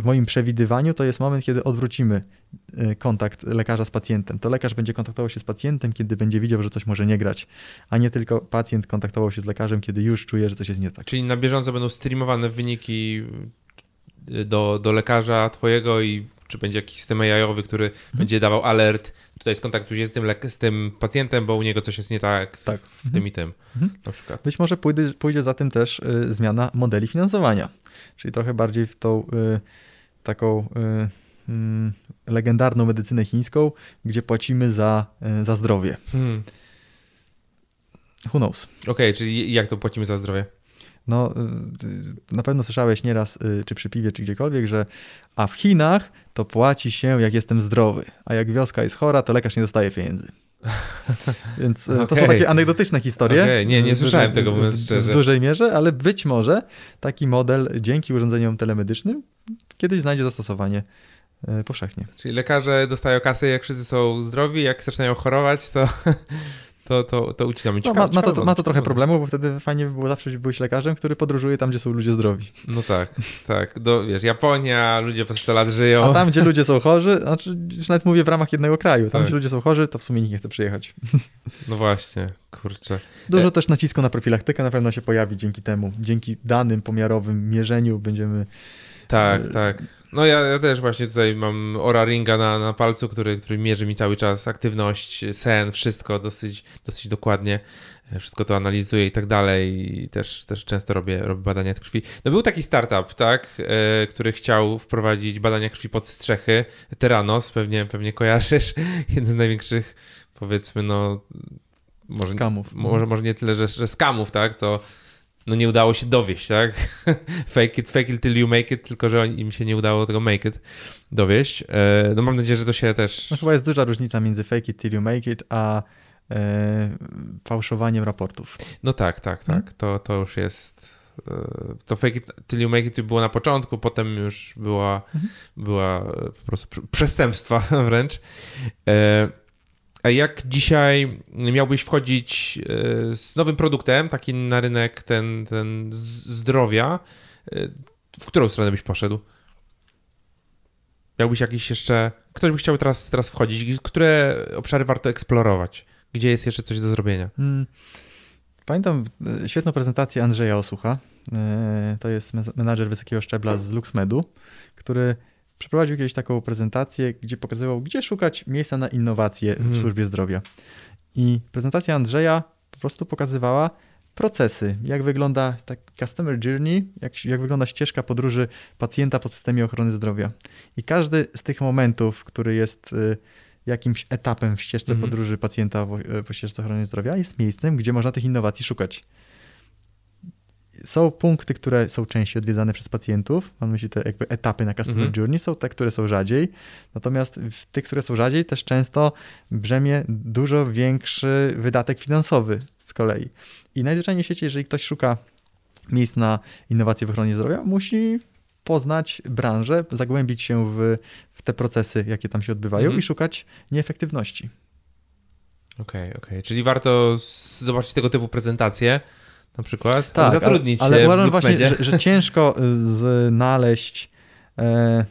w moim przewidywaniu to jest moment, kiedy odwrócimy y, kontakt lekarza z pacjentem. To lekarz będzie kontaktował się z pacjentem, kiedy będzie widział, że coś może nie grać, a nie tylko pacjent kontaktował się z lekarzem, kiedy już czuje, że coś jest nie tak. Czyli na bieżąco będą streamowane wyniki y, do, do lekarza twojego i czy będzie jakiś system AI-owy, który mhm. będzie dawał alert, tutaj skontaktuj się z tym, z tym pacjentem, bo u niego coś jest nie tak, tak. w tym mhm. i tym mhm. na przykład. Być może pójdzie, pójdzie za tym też y, zmiana modeli finansowania, czyli trochę bardziej w tą y, taką y, mm, legendarną medycynę chińską, gdzie płacimy za, e, za zdrowie. Hmm. Who knows? Okej, okay, czyli jak to płacimy za zdrowie? No, y, na pewno słyszałeś nieraz, y, czy przy piwie, czy gdziekolwiek, że a w Chinach to płaci się, jak jestem zdrowy, a jak wioska jest chora, to lekarz nie dostaje pieniędzy. Więc okay. to są takie anegdotyczne historie. Okay. Nie, nie słyszałem tego, mówiąc szczerze. W dużej mierze, ale być może taki model dzięki urządzeniom telemedycznym kiedyś znajdzie zastosowanie e, powszechnie. Czyli lekarze dostają kasę, jak wszyscy są zdrowi, jak zaczynają chorować, to to, to, to ucinamy. no, ma, ma, to, ma to trochę problemu, bo wtedy fajnie by było zawsze, byłeś lekarzem, który podróżuje tam, gdzie są ludzie zdrowi. No tak, tak. Do, wiesz, Japonia, ludzie po 100 lat żyją. A tam, gdzie ludzie są chorzy, znaczy nawet mówię w ramach jednego kraju, tam, tak. gdzie ludzie są chorzy, to w sumie nikt nie chce przyjechać. No właśnie, kurczę. Dużo e... też nacisku na profilaktykę na pewno się pojawi dzięki temu. Dzięki danym pomiarowym mierzeniu będziemy... Tak, e... tak. No ja, ja, też właśnie tutaj mam Ora Ringa na, na palcu, który, który mierzy mi cały czas aktywność, sen, wszystko dosyć, dosyć dokładnie. Wszystko to analizuję i tak dalej. I też, też często robię, robię badania krwi. No był taki startup, tak, e, który chciał wprowadzić badania krwi pod strzechy. Teranos, pewnie, pewnie kojarzysz. Jeden z największych, powiedzmy, no... Może, skamów. Może, może nie tyle, że, że skamów, tak, to no nie udało się dowieść, tak? fake it, fake it till you make it, tylko że im się nie udało tego make it dowieść. E, no mam nadzieję, że to się też... No chyba jest duża różnica między fake it till you make it, a e, fałszowaniem raportów. No tak, tak, tak. Hmm? To, to już jest... E, to fake it till you make it było na początku, potem już była, mhm. była po prostu przestępstwa wręcz. Jak dzisiaj miałbyś wchodzić e, z nowym produktem, taki na rynek ten, ten zdrowia, e, w którą stronę byś poszedł? Jakbyś jakiś jeszcze. Ktoś by chciał teraz, teraz wchodzić, które obszary warto eksplorować? Gdzie jest jeszcze coś do zrobienia? Hmm. Pamiętam e, świetną prezentację Andrzeja Osucha. To jest menadżer wysokiego szczebla z LuxMedu, który przeprowadził kiedyś taką prezentację, gdzie pokazywał, gdzie szukać miejsca na innowacje w hmm. służbie zdrowia. I prezentacja Andrzeja po prostu pokazywała procesy, jak wygląda tak customer journey, jak, jak wygląda ścieżka podróży pacjenta po systemie ochrony zdrowia. I każdy z tych momentów, który jest y, jakimś etapem w ścieżce -hmm. podróży pacjenta po ścieżce ochrony zdrowia, jest miejscem, gdzie można tych innowacji szukać są punkty, które są częściej odwiedzane przez pacjentów, mam myśli te jakby etapy na customer mhm. journey, są te, które są rzadziej, natomiast w tych, które są rzadziej też często brzemię dużo większy wydatek finansowy z kolei. I najzwyczajniej w świecie, jeżeli ktoś szuka miejsc na innowacje w ochronie zdrowia, musi poznać branżę, zagłębić się w, w te procesy, jakie tam się odbywają mhm. i szukać nieefektywności. Okej, okay, okej. Okay. Czyli warto zobaczyć tego typu prezentacje, na przykład, tak, zatrudnić ale, ale uważam właśnie, że, że, ciężko znaleźć e,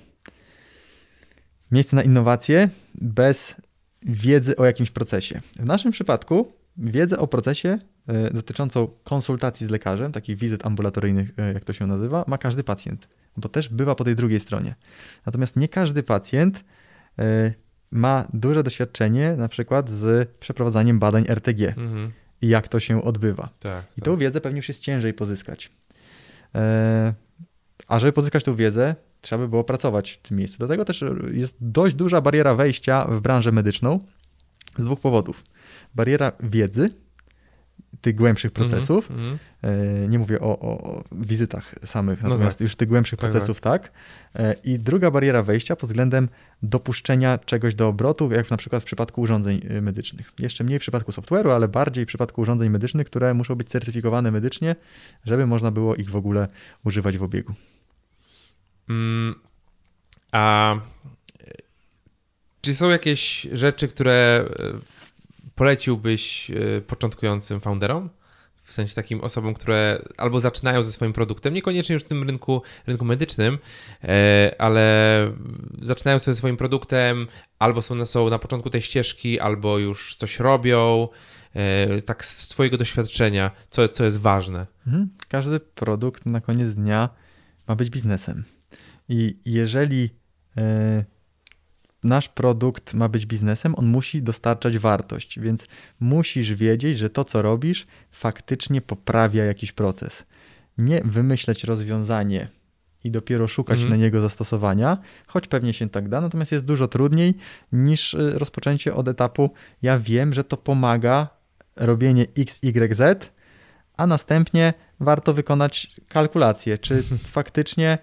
miejsce na innowacje bez wiedzy o jakimś procesie. W naszym przypadku wiedzę o procesie e, dotyczącą konsultacji z lekarzem, takich wizyt ambulatoryjnych, e, jak to się nazywa, ma każdy pacjent, bo też bywa po tej drugiej stronie. Natomiast nie każdy pacjent e, ma duże doświadczenie na przykład z przeprowadzaniem badań RTG. Mhm jak to się odbywa. Tak, I tak. tą wiedzę pewnie już jest ciężej pozyskać. E, a żeby pozyskać tą wiedzę, trzeba by było pracować w tym miejscu. Dlatego też jest dość duża bariera wejścia w branżę medyczną z dwóch powodów. Bariera wiedzy, tych głębszych mhm, procesów. Mm -hmm. Nie mówię o, o, wizytach samych, no natomiast tak. już tych głębszych tak, procesów tak. tak. E, I druga bariera wejścia pod względem dopuszczenia czegoś do obrotu, jak na przykład w przypadku urządzeń e, medycznych. Jeszcze mniej w przypadku software'u, ale bardziej w przypadku urządzeń medycznych, które muszą być certyfikowane medycznie, żeby można było ich w ogóle używać w obiegu. Mm, a czy są jakieś rzeczy, które poleciłbyś e, początkującym founderom? W sensie takim osobom, które albo zaczynają ze swoim produktem, niekoniecznie już w tym rynku, rynku medycznym, e, ale zaczynają ze swoim produktem, albo są na, są na początku tej ścieżki, albo już coś robią. E, tak z Twojego doświadczenia, co, co jest ważne? Mhm. Każdy produkt na koniec dnia ma być biznesem. I jeżeli nasz produkt ma być biznesem, on musi dostarczać wartość, więc musisz wiedzieć, że to, co robisz, faktycznie poprawia jakiś proces. Nie wymyśleć rozwiązanie i dopiero szukać mhm. na niego zastosowania, choć pewnie się tak da, natomiast jest dużo trudniej niż y, rozpoczęcie od etapu ja wiem, że to pomaga robienie x, y, z, a następnie warto wykonać kalkulację, czy faktycznie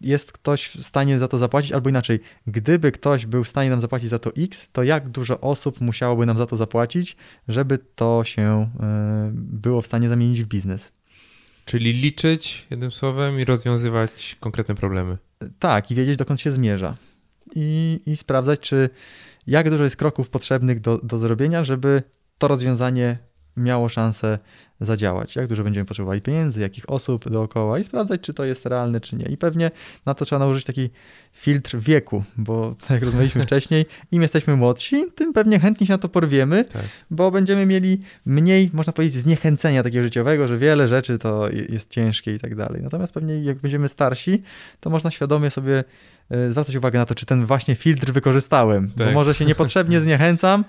jest ktoś w stanie za to zapłacić, albo inaczej, gdyby ktoś był w stanie nam zapłacić za to X, to jak dużo osób musiałoby nam za to zapłacić, żeby to się e, było w stanie zamienić w biznes. Czyli liczyć jednym słowem i rozwiązywać konkretne problemy. Tak, i wiedzieć dokąd się zmierza. I, i sprawdzać, czy jak dużo jest kroków potrzebnych do, do zrobienia, żeby to rozwiązanie miało szansę zadziałać, jak dużo będziemy potrzebowali pieniędzy, jakich osób dookoła i sprawdzać, czy to jest realne, czy nie. I pewnie na to trzeba nałożyć taki filtr wieku, bo tak jak rozmawialiśmy wcześniej, im jesteśmy młodsi, tym pewnie chętnie się na to porwiemy, tak. bo będziemy mieli mniej, można powiedzieć, zniechęcenia takiego życiowego, że wiele rzeczy to jest ciężkie i tak dalej. Natomiast pewnie jak będziemy starsi, to można świadomie sobie e, zwracać uwagę na to, czy ten właśnie filtr wykorzystałem, tak. bo może się niepotrzebnie zniechęcam,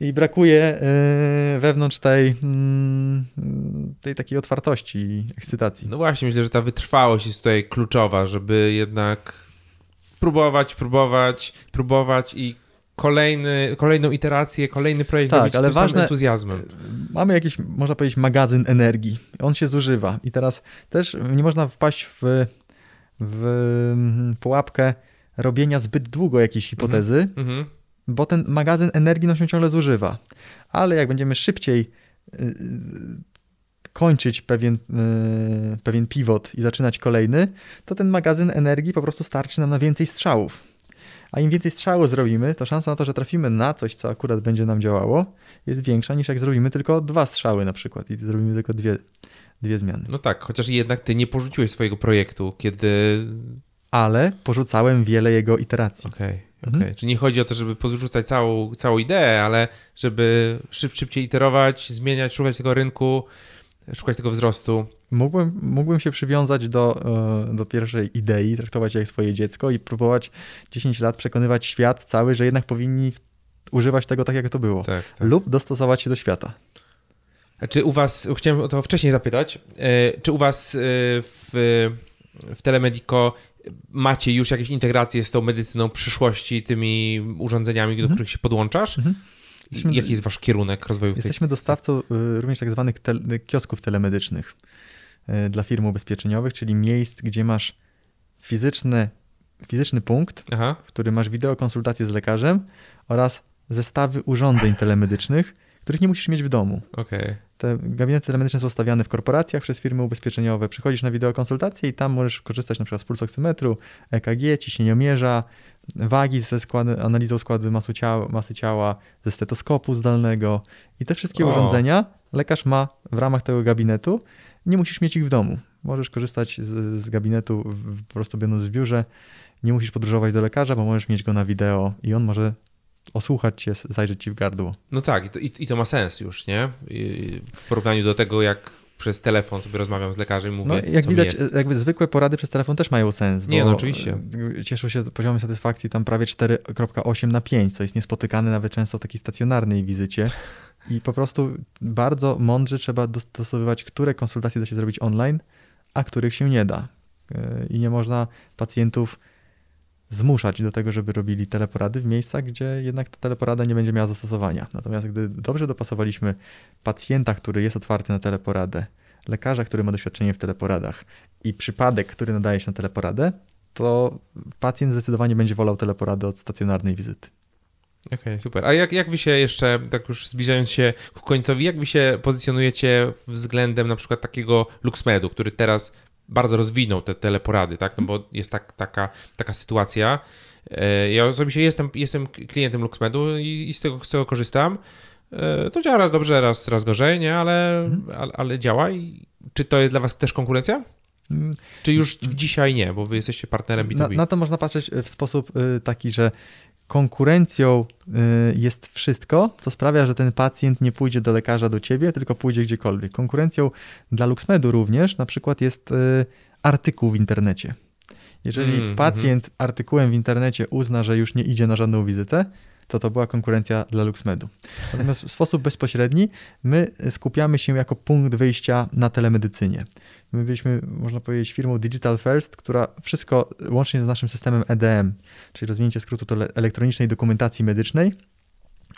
i brakuje e, wewnątrz tej, mm, tej takiej otwartości i ekscytacji. No właśnie, myślę, że ta wytrwałość jest tutaj kluczowa, żeby jednak próbować, próbować, próbować i kolejny, kolejną iterację, kolejny projekt tak, robić ale z tym ważne, entuzjazmem. Mamy jakiś, można powiedzieć, magazyn energii. On się zużywa i teraz też nie można wpaść w, w pułapkę robienia zbyt długo jakiejś hipotezy, mm -hmm bo ten magazyn energii no się ciągle zużywa. Ale jak będziemy szybciej y, y, kończyć pewien, y, pewien pivot i zaczynać kolejny, to ten magazyn energii po prostu starczy nam na więcej strzałów. A im więcej strzałów zrobimy, to szansa na to, że trafimy na coś, co akurat będzie nam działało, jest większa niż jak zrobimy tylko dwa strzały na przykład i zrobimy tylko dwie, dwie zmiany. No tak, chociaż jednak ty nie porzuciłeś swojego projektu, kiedy... Ale porzucałem wiele jego iteracji. Okej. Okay. Mhm. Okay. Czyli nie chodzi o to, żeby pozrzucać całą, całą ideę, ale żeby szyb, szybciej iterować, zmieniać, szukać tego rynku, szukać tego wzrostu. Mógłbym, mógłbym się przywiązać do, e, do pierwszej idei, traktować jak swoje dziecko i próbować 10 lat przekonywać świat cały, że jednak powinni używać tego tak, jak to było. Tak, tak. Lub dostosować się do świata. Czy u Was, chciałem o to wcześniej zapytać, e, czy u Was e, w, w Telemedico macie już jakieś integracje z tą medycyną przyszłości, tymi urządzeniami, do mhm. których się podłączasz? Mhm. Jesteśmy, Jaki jest wasz kierunek rozwoju w Jesteśmy dostawcą y, również tak zwanych te, kiosków telemedycznych y, dla firm ubezpieczeniowych, czyli miejsc, gdzie masz fizyczny, fizyczny punkt, Aha. w którym masz wideokonsultację z lekarzem oraz zestawy urządzeń telemedycznych, których nie musisz mieć w domu. Okay. Te gabinety telemedyczne są stawiane w korporacjach przez firmy ubezpieczeniowe. Przychodzisz na wideokonsultację i tam możesz korzystać na przykład z pulsoksymetru, EKG, ciśnieniomierza, wagi ze składy, analizą składu masy ciała, masy ciała, ze stetoskopu zdalnego i te wszystkie o. urządzenia lekarz ma w ramach tego gabinetu. Nie musisz mieć ich w domu. Możesz korzystać z, z gabinetu po prostu będąc w biurze. Nie musisz podróżować do lekarza, bo możesz mieć go na wideo i on może osłuchać cię, zajrzeć ci w gardło. No tak, i to, i, i to ma sens już, nie? I w porównaniu do tego, jak przez telefon sobie rozmawiam z lekarzem i mówię, no, jak widać, jakby zwykłe porady przez telefon też mają sens. Nie, no oczywiście. Cieszył się poziomem satysfakcji tam prawie 4.8 na 5, co jest niespotykane nawet często w takiej stacjonarnej wizycie. I po prostu bardzo mądrze trzeba dostosowywać, które konsultacje da się zrobić online, a których się nie da. E, I nie można pacjentów zmuszać do tego, żeby robili teleporady w miejscach, gdzie jednak ta teleporada nie będzie miała zastosowania. Natomiast gdy dobrze dopasowaliśmy pacjenta, który jest otwarty na teleporadę, lekarza, który ma doświadczenie w teleporadach i przypadek, który nadaje się na teleporadę, to pacjent zdecydowanie będzie wolał teleporadę od stacjonarnej wizyty. Okej, okay, super. A jak, jak wy się jeszcze, tak już zbliżając się ku końcowi, jak wy się pozycjonujecie względem na przykład takiego LuxMedu, który teraz bardzo rozwinął te teleporady, tak? No bo jest tak, taka, taka sytuacja. E, ja osobiście jestem, jestem klientem LuxMedu i, i z, tego, z tego korzystam. E, to działa raz dobrze, raz, raz gorzej, nie? Ale, mhm. ale, ale działa. I czy to jest dla Was też konkurencja? Mm. Czy już dzisiaj nie, bo wy jesteście partnerem B2B? Na, na, to można patrzeć w sposób taki, że konkurencją y, jest wszystko, co sprawia, że ten pacjent nie pójdzie do lekarza, do ciebie, tylko pójdzie gdziekolwiek. Konkurencją dla LuxMedu również na przykład jest y, artykuł w internecie. Jeżeli mm, pacjent mm. artykułem w internecie uzna, że już nie idzie na żadną wizytę, to to była konkurencja dla LuxMedu. Natomiast w sposób bezpośredni my skupiamy się jako punkt wyjścia na telemedycynie. My byliśmy, można powiedzieć, firmą Digital First, która wszystko łącznie z naszym systemem EDM, czyli rozwinięcie skrótu elektronicznej dokumentacji medycznej,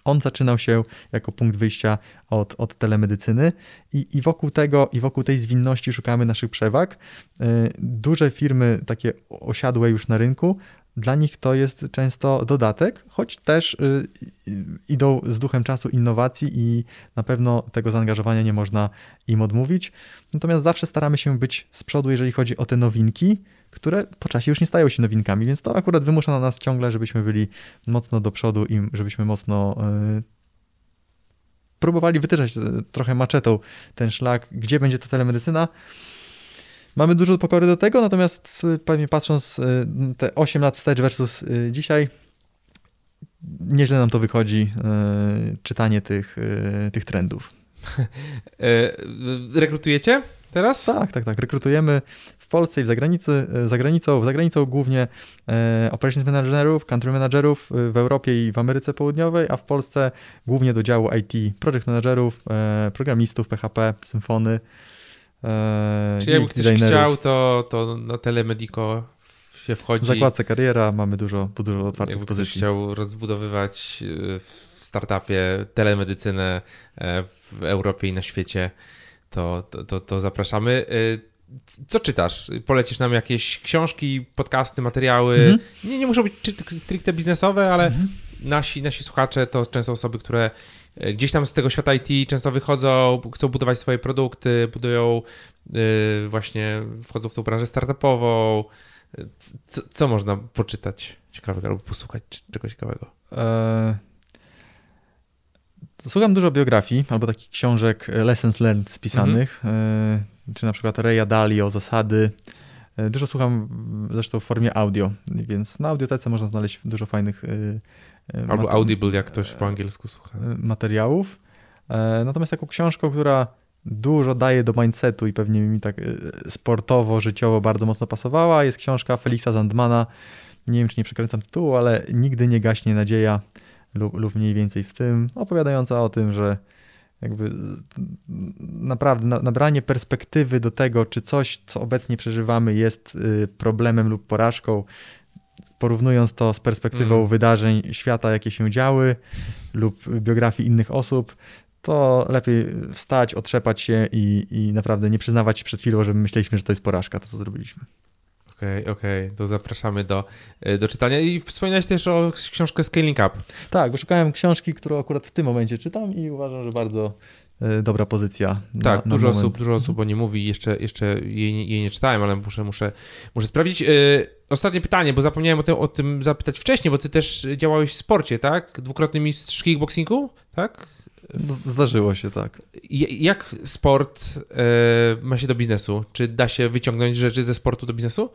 on zaczynał się jako punkt wyjścia od, od telemedycyny i, i wokół tego, i wokół tej zwinności szukamy naszych przewag. Y, duże firmy, takie osiadłe już na rynku, dla nich to jest często dodatek, choć też y, idą z duchem czasu innowacji i na pewno tego zaangażowania nie można im odmówić. Natomiast zawsze staramy się być z przodu, jeżeli chodzi o te nowinki, które po czasie już nie stają się nowinkami, więc to akurat wymusza na nas ciągle, żebyśmy byli mocno do przodu i żebyśmy mocno y, próbowali wytyczać y, trochę maczetą ten szlak, gdzie będzie ta telemedycyna. Mamy dużo pokory do tego, natomiast y, pewnie patrząc te 8 lat wstecz versus dzisiaj, nieźle nam to wychodzi, czytanie tych, tych trendów. E, rekrutujecie teraz? Tak, tak, tak. Rekrutujemy w Polsce i w zagranicy, e, za granicą, za granicą głównie e, operations managerów, country managerów e, w Europie i w Ameryce Południowej, a w Polsce głównie do działu IT, project managerów, programistów, PHP, Symfony. Czyli jakby ktoś chciał, to, to na Telemedico się wchodzi. W zakładce kariera mamy dużo, dużo otwartych jakby pozycji. Ktoś chciał rozbudowywać w startupie telemedycynę w Europie i na świecie, to, to, to, to zapraszamy. Co czytasz? Polecisz nam jakieś książki, podcasty, materiały? Mhm. Nie, nie muszą być stricte biznesowe, ale mhm. nasi, nasi słuchacze to często osoby, które e, gdzieś tam z tego świata IT często wychodzą, chcą budować swoje produkty, budują yy, właśnie, wchodzą w tą branżę startupową. Co, co można poczytać ciekawego albo posłuchać czegoś ciekawego? E... Słucham dużo biografii albo takich książek e, lessons learned spisanych. Mhm. E czy na przykład Reya Dalio, zasady. E, dużo słucham zresztą w formie audio, więc na audiotece można znaleźć dużo fajnych. E, e, Albo Audible, jak ktoś po angielsku słucha. Materiałów. Natomiast taką książką, która dużo daje do mindsetu i pewnie mi tak sportowo, życiowo bardzo mocno pasowała, jest książka Felixa Zandmana. Nie wiem, czy nie przekręcam tytułu, ale Nigdy nie gaśnie nadzieja lub, lub mniej więcej w tym, opowiadająca o tym, że jakby naprawdę nabranie perspektywy do tego, czy coś, co obecnie przeżywamy, jest y, problemem lub porażką, porównując to z perspektywą mm. wydarzeń świata, jakie się działy, lub biografii innych osób, to lepiej wstać, otrzepać się i, i naprawdę nie przyznawać się przed chwilą, że myśleliśmy, że to jest porażka, to co zrobiliśmy. Okej, okay, okej, okay. to zapraszamy do, y, do czytania. I wspominałeś też o książkę Scaling Up. Tak, bo szukałem książki, którą akurat w tym momencie czytam i uważam, że bardzo dobra pozycja. Tak, na, dużo, osób, dużo osób o nie mówi, jeszcze, jeszcze jej, jej nie czytałem, ale muszę, muszę, muszę sprawdzić. Y, ostatnie pytanie, bo zapomniałem o tym, o tym zapytać wcześniej, bo ty też działałeś w sporcie, tak? Dwukrotny mistrz kickboxingu, tak? Zdarzyło się, tak. Jak sport e, ma się do biznesu? Czy da się wyciągnąć rzeczy ze sportu do biznesu?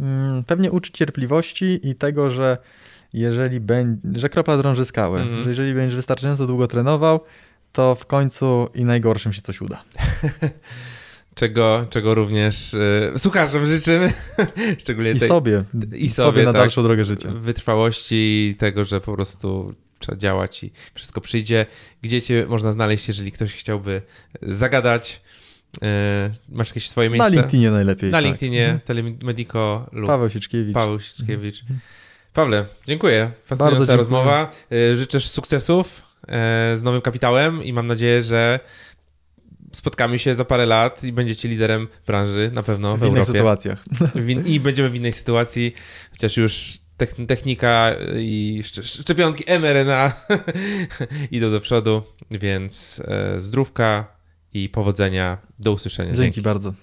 Mm, pewnie uczy cierpliwości i tego, że jeżeli będzie, że kropla drąży skałę, mm. że jeżeli będziesz wystarczająco długo trenował, to w końcu i najgorszym się coś uda. czego, czego również y, słuchaczom życzymy. Szczególnie I tej, sobie. I sobie, sobie na tak, dalszą drogę życia. Wytrwałości, tego, że po prostu trzeba działać i wszystko przyjdzie. Gdzie cię można znaleźć, jeżeli ktoś chciałby zagadać? E, masz jakieś swoje miejsce? Na LinkedInie najlepiej. Na tak. LinkedInie, mhm. Telemedico lub Paweł Sieczkiewicz. Paweł Sieczkiewicz. Mhm. Pawle, dziękuję. Fascynująca rozmowa. E, życzę sukcesów z nowym kapitałem i mam nadzieję, że spotkamy się za parę lat i będziecie liderem branży na pewno w, w innych Europie. sytuacjach. I będziemy w innej sytuacji, chociaż już technika i szczepionki mRNA idą do przodu, więc zdrówka i powodzenia. Do usłyszenia. Dzięki, Dzięki. bardzo.